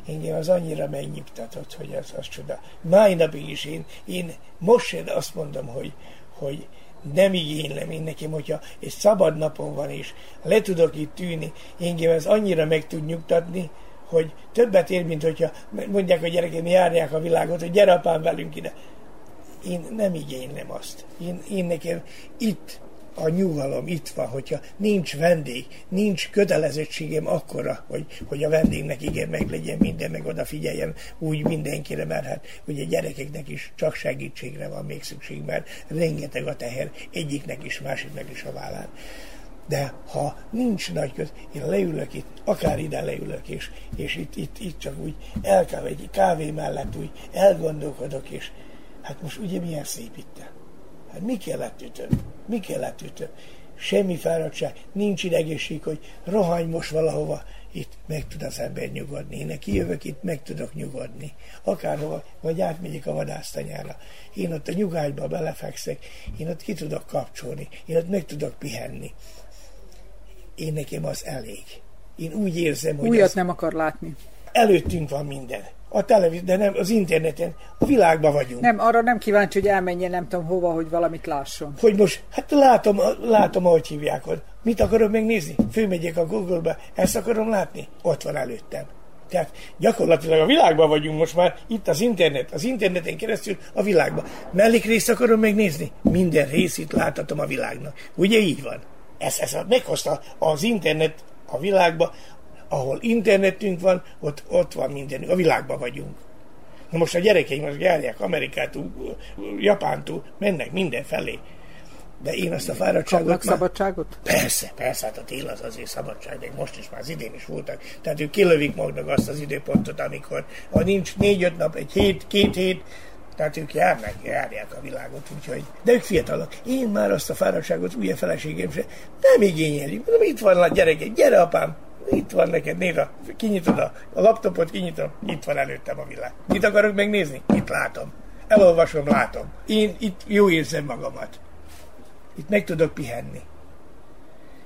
engem az annyira megnyugtatott, hogy az, az csoda. Mai napig is én, én most sem azt mondom, hogy, hogy nem igénylem én nekem, hogyha egy szabad napon van, és le tudok itt tűni, engem ez annyira meg tud nyugtatni, hogy többet ér, mint hogyha mondják a gyerekem, járják a világot, hogy gyere apám velünk ide. Én nem igénylem azt. Én, én nekem itt a nyugalom itt van, hogyha nincs vendég, nincs kötelezettségem akkora, hogy, hogy a vendégnek igen meg legyen minden, meg odafigyeljen úgy mindenkire, mert hát ugye gyerekeknek is csak segítségre van még szükség, mert rengeteg a teher egyiknek is, másiknak is a vállán. De ha nincs nagy köz, én leülök itt, akár ide leülök, és, és itt, itt, itt csak úgy elkáv egy kávé mellett úgy elgondolkodok, és hát most ugye milyen szép itt. Hát mi kellett több? Mi kellett több? Semmi fáradtság, nincs idegészség, hogy rohanj most valahova, itt meg tud az ember nyugodni. Én kijövök, itt meg tudok nyugodni. Akárhova, vagy átmegyek a vadásztanyára. Én ott a nyugágyba belefekszek, én ott ki tudok kapcsolni, én ott meg tudok pihenni. Én nekem az elég. Én úgy érzem, hogy... Újat az... nem akar látni. Előttünk van minden a televízió, de nem az interneten, a világban vagyunk. Nem, arra nem kíváncsi, hogy elmenjen nem tudom hova, hogy valamit lásson. Hogy most, hát látom, látom, ahogy hívják hogy Mit akarok megnézni? Főmegyek a Google-be, ezt akarom látni? Ott van előttem. Tehát gyakorlatilag a világban vagyunk most már, itt az internet, az interneten keresztül a világban. Mellik részt akarom megnézni? Minden részét láthatom a világnak. Ugye így van? Ez, ez meghozta az internet a világba ahol internetünk van, ott, ott van minden, a világban vagyunk. Na most a gyerekeim az járják Amerikától, Japántól, mennek mindenfelé. De én azt a fáradtságot... Kapnak már... szabadságot? Persze, persze, hát a tél az azért szabadság, de most is már az idén is voltak. Tehát ők kilövik magnak azt az időpontot, amikor ha nincs négy-öt nap, egy hét, két hét, tehát ők járnak, járják a világot, úgyhogy, de ők fiatalok. Én már azt a fáradtságot, új feleségem se nem igényelik. Mondom, itt van a gyerekek, gyere apám, itt van neked, nézd, a, kinyitod a, a laptopot, kinyitom, itt van előttem a világ. Mit akarok megnézni? Itt látom. Elolvasom, látom. Én itt jó érzem magamat. Itt meg tudok pihenni.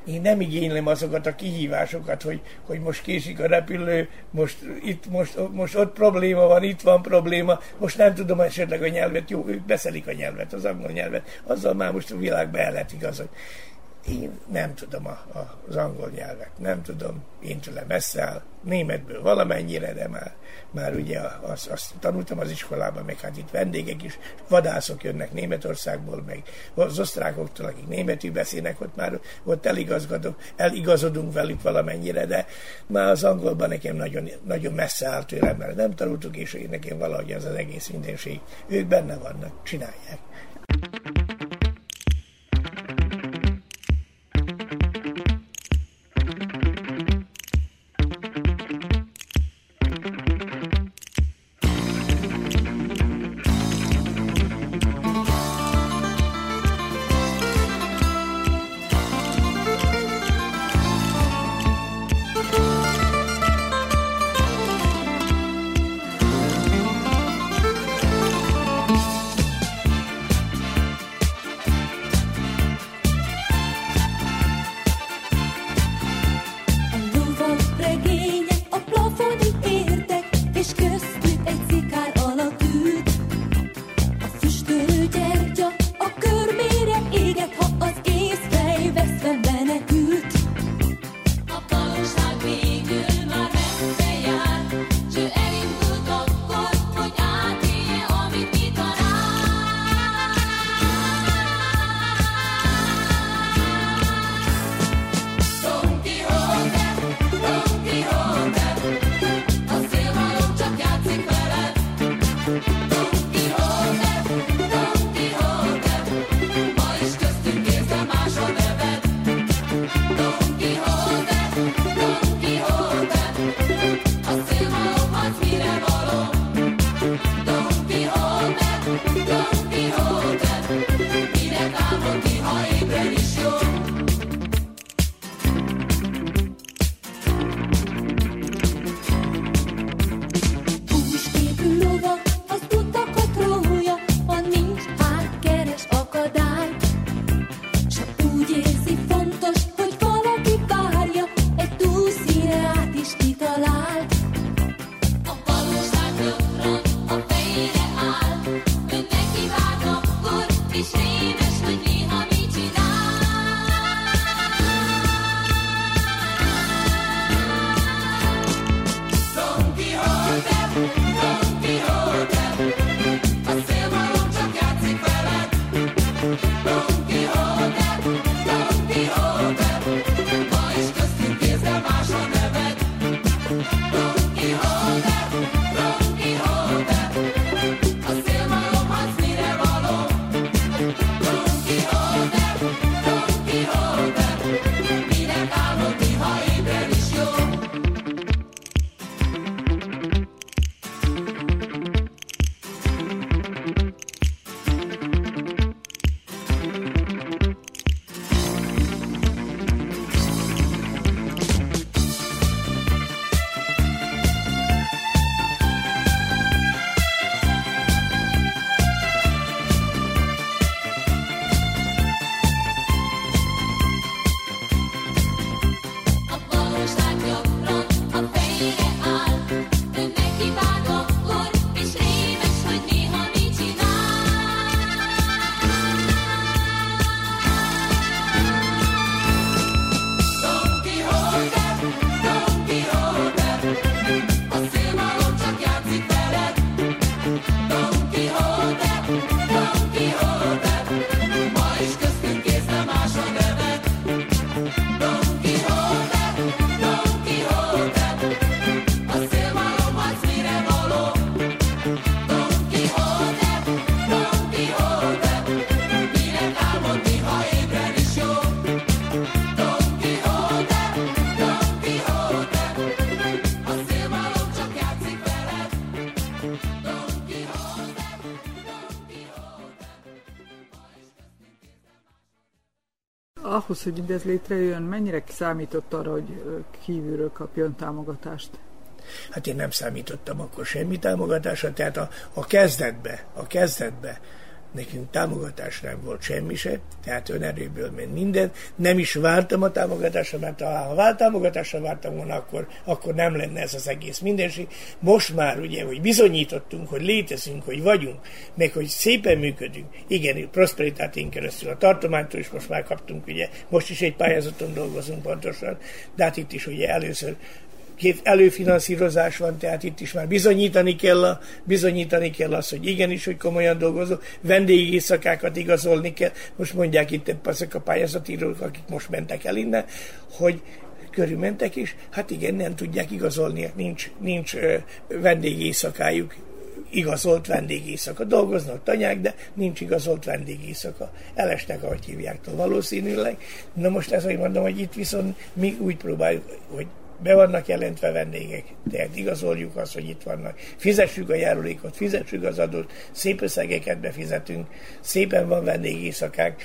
Én nem igénylem azokat a kihívásokat, hogy, hogy most késik a repülő, most, itt, most, most ott probléma van, itt van probléma, most nem tudom esetleg a nyelvet, jó, ők beszelik a nyelvet, az angol nyelvet, azzal már most a világban el lehet igazodni én nem tudom a, a, az angol nyelvet, nem tudom, én tőle messze németből valamennyire, de már, már ugye azt, azt tanultam az iskolában, meg hát itt vendégek is, vadászok jönnek Németországból, meg az osztrákoktól, akik németül beszélnek, ott már ott eligazodunk, eligazodunk velük valamennyire, de már az angolban nekem nagyon, nagyon messze áll tőlem, mert nem tanultuk, és én nekem valahogy ez az egész mindenség, ők benne vannak, csinálják. Ahhoz, hogy mindez létrejön, mennyire számított arra, hogy kívülről kapjon támogatást? Hát én nem számítottam akkor semmi támogatásra, tehát a, a kezdetbe, a kezdetbe nekünk támogatás nem volt semmi se, tehát önerőből ment minden. Nem is vártam a támogatásra, mert ha vált támogatásra vártam volna, akkor, akkor nem lenne ez az egész mindenség. Most már ugye, hogy bizonyítottunk, hogy létezünk, hogy vagyunk, meg hogy szépen működünk. Igen, prosperitátin keresztül a tartománytól is most már kaptunk, ugye, most is egy pályázaton dolgozunk pontosan, de hát itt is ugye először előfinanszírozás van, tehát itt is már bizonyítani kell, a, bizonyítani kell azt, hogy igenis, hogy komolyan dolgozó, vendégi éjszakákat igazolni kell. Most mondják itt ezek a pályázatírók, akik most mentek el innen, hogy körülmentek is, hát igen, nem tudják igazolni, nincs, nincs vendégi éjszakájuk, igazolt vendégészaka. Dolgoznak tanyák, de nincs igazolt vendégészaka. Elestek, ahogy hívják valószínűleg. Na most ez, hogy mondom, hogy itt viszont mi úgy próbáljuk, hogy be vannak jelentve vendégek, tehát igazoljuk azt, hogy itt vannak. Fizessük a járulékot, fizessük az adót, szép összegeket befizetünk, szépen van vendégészakák,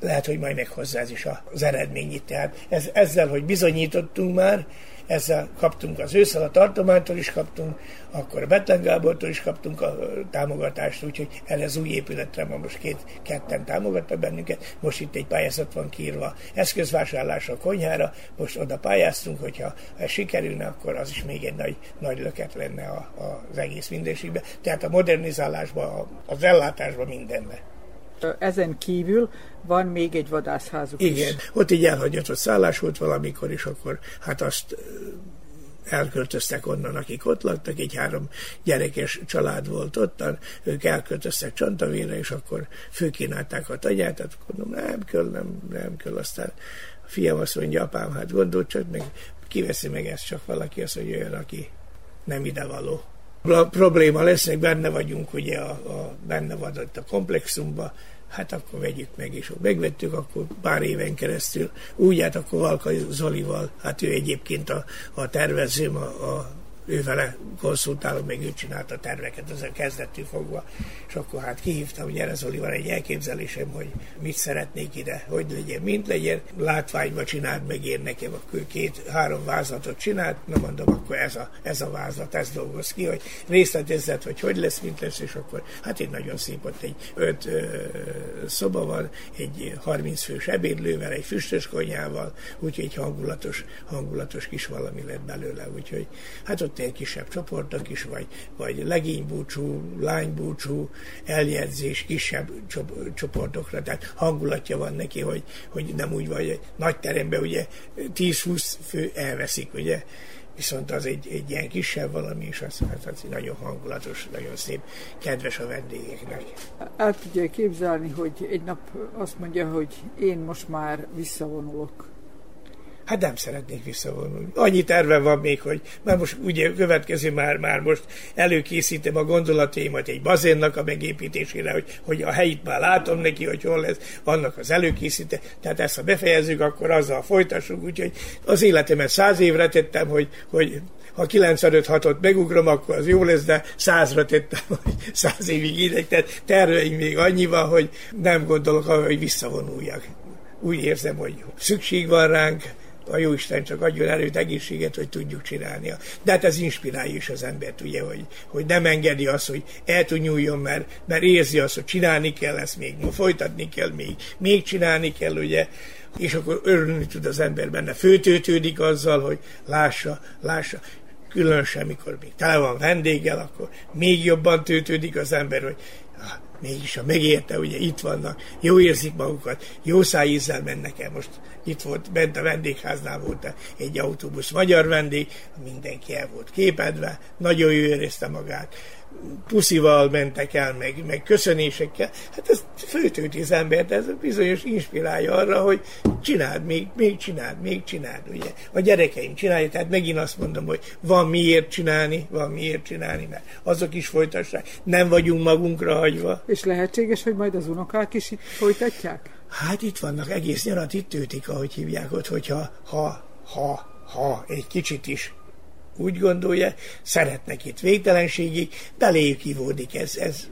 lehet, hogy majd meghozza ez is az eredményt. Tehát ez, ezzel, hogy bizonyítottunk már, ezzel kaptunk az ősszel, a tartománytól is kaptunk, akkor a Betlen Gábortól is kaptunk a támogatást, úgyhogy el ez új épületre ma most két, ketten támogatta bennünket, most itt egy pályázat van kiírva eszközvásárlásra a konyhára, most oda pályáztunk, hogyha ez sikerülne, akkor az is még egy nagy, nagy löket lenne a, a, az egész mindenségbe. Tehát a modernizálásban, az ellátásban mindenben. Ezen kívül van még egy vadászházuk Igen, is. ott egy elhagyatott szállás volt valamikor, és akkor hát azt elköltöztek onnan, akik ott laktak, egy három gyerekes család volt ott, ők elköltöztek Csantavére, és akkor főkínálták a tagyát, tehát mondom, nem kell, nem, nem kell, aztán a fiam azt mondja, apám, hát gondolt csak, meg kiveszi meg ezt csak valaki, azt mondja, olyan, aki nem idevaló. A probléma lesz, hogy benne vagyunk ugye a, a benne van a komplexumba, hát akkor vegyük meg, és megvettük, akkor pár éven keresztül. Úgy hát akkor Valka Zolival, hát ő egyébként a, a tervezőm, a, a ő vele konszultálom, meg ő csinálta a terveket a kezdettől fogva, és akkor hát kihívtam, hogy gyere Zoli, van egy elképzelésem, hogy mit szeretnék ide, hogy legyen, mint legyen, látványba csinált meg én nekem, akkor két-három vázlatot csinált, na mondom, akkor ez a, ez a vázlat, ez dolgoz ki, hogy részletezett, hogy hogy lesz, mint lesz, és akkor hát egy nagyon szép, ott egy öt ö, szoba van, egy 30 fős ebédlővel, egy füstös konyával, úgyhogy egy hangulatos, hangulatos kis valami lett belőle, úgyhogy hát ott egy kisebb csoportok is, vagy, vagy legénybúcsú, lánybúcsú, eljegyzés kisebb csoportokra, tehát hangulatja van neki, hogy, hogy nem úgy vagy, nagy teremben ugye 10-20 fő elveszik, ugye, viszont az egy, egy ilyen kisebb valami, és az, az, az nagyon hangulatos, nagyon szép, kedves a vendégeknek. El tudja képzelni, hogy egy nap azt mondja, hogy én most már visszavonulok Hát nem szeretnék visszavonulni. Annyi terve van még, hogy már most ugye következő már, már most előkészítem a gondolataimat egy bazénnak a megépítésére, hogy, hogy a helyit már látom neki, hogy hol lesz, annak az előkészíte. Tehát ezt ha befejezzük, akkor azzal folytassuk. Úgyhogy az életemet száz évre tettem, hogy, hogy ha 95-6-ot megugrom, akkor az jó lesz, de százra tettem, hogy száz évig ideg, tehát terveim még annyi van, hogy nem gondolok arra, hogy visszavonuljak. Úgy érzem, hogy szükség van ránk, a Jóisten csak adjon erőt, egészséget, hogy tudjuk csinálni. De hát ez inspirálja is az embert, ugye, hogy, hogy nem engedi azt, hogy el tud nyúljon, mert, mert érzi azt, hogy csinálni kell ezt még, folytatni kell még, még csinálni kell, ugye, és akkor örülni tud az ember benne. Főtőtődik azzal, hogy lássa, lássa, különösen, mikor még tele van vendéggel, akkor még jobban tőtődik az ember, hogy mégis, ha megérte, ugye itt vannak, jó érzik magukat, jó szájízzel mennek el. Most itt volt, bent a vendégháznál volt egy autóbusz magyar vendég, mindenki el volt képedve, nagyon jó érezte magát puszival mentek el, meg, meg köszönésekkel. Hát ez főtőti az embert, ez bizonyos inspirálja arra, hogy csináld, még, még csináld, még csináld, ugye. A gyerekeim csinálják, tehát megint azt mondom, hogy van miért csinálni, van miért csinálni, mert azok is folytassák. Nem vagyunk magunkra hagyva. És lehetséges, hogy majd az unokák is itt folytatják? Hát itt vannak, egész nyarat itt tőtik, ahogy hívják ott, hogyha ha, ha, ha egy kicsit is úgy gondolja, szeretnek itt végtelenségig, beléjük ivódik ez, ez.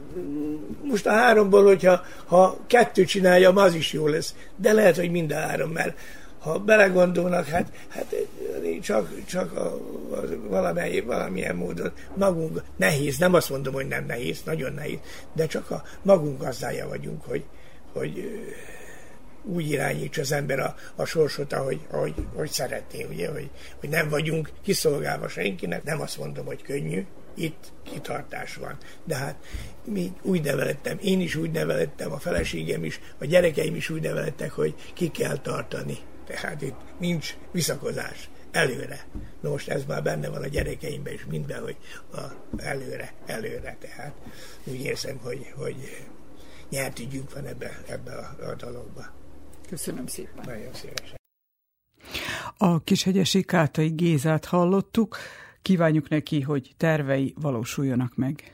Most a háromból, hogyha ha kettő csinálja, az is jó lesz, de lehet, hogy mind a három, mert ha belegondolnak, hát, hát csak, csak a, a, valamely, valamilyen módon magunk, nehéz, nem azt mondom, hogy nem nehéz, nagyon nehéz, de csak a magunk gazdája vagyunk, hogy, hogy úgy irányítsa az ember a, a sorsot, ahogy, ahogy, ahogy szeretné, ugye, hogy, hogy nem vagyunk kiszolgálva senkinek, nem azt mondom, hogy könnyű, itt kitartás van. De hát mi úgy nevelettem, én is úgy nevelettem, a feleségem is, a gyerekeim is úgy nevelettek, hogy ki kell tartani. Tehát itt nincs visszakozás előre. Na most ez már benne van a gyerekeimben is minden, hogy a előre, előre. Tehát úgy érzem, hogy, hogy nyert ügyünk van ebbe, ebbe a, a dologba. Köszönöm szépen. Nagyon szívesen. A kishegyesi Kátai Gézát hallottuk. Kívánjuk neki, hogy tervei valósuljanak meg.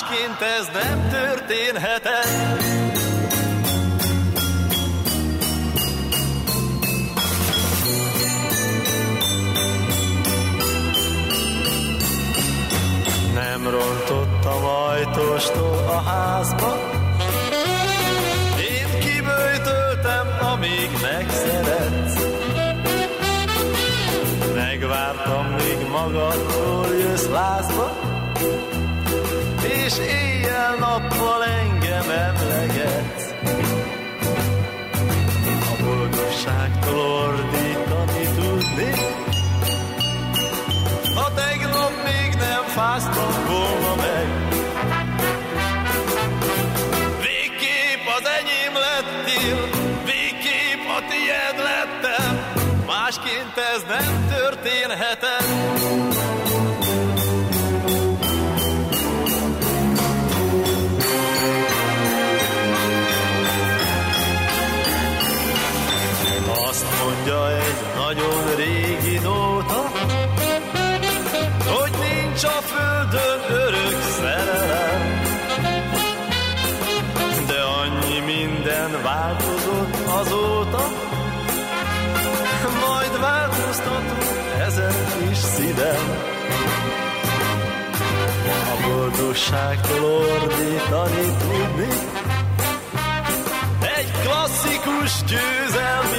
másként ez nem történhetett. Nem rontottam ajtóstól a házba, én kibőjtöltem, amíg megszeretsz. Megvártam magadtól jössz lázba, és éjjel-nappal engem emlegetsz. A boldogságtól ordítani tudni, ha tegnap még nem fáztam volna meg. Végképp az enyém lettél, végképp a tiéd lettem, másként ez nem történhetett. A boldogságtól ordítani tudni, egy klasszikus győzelmi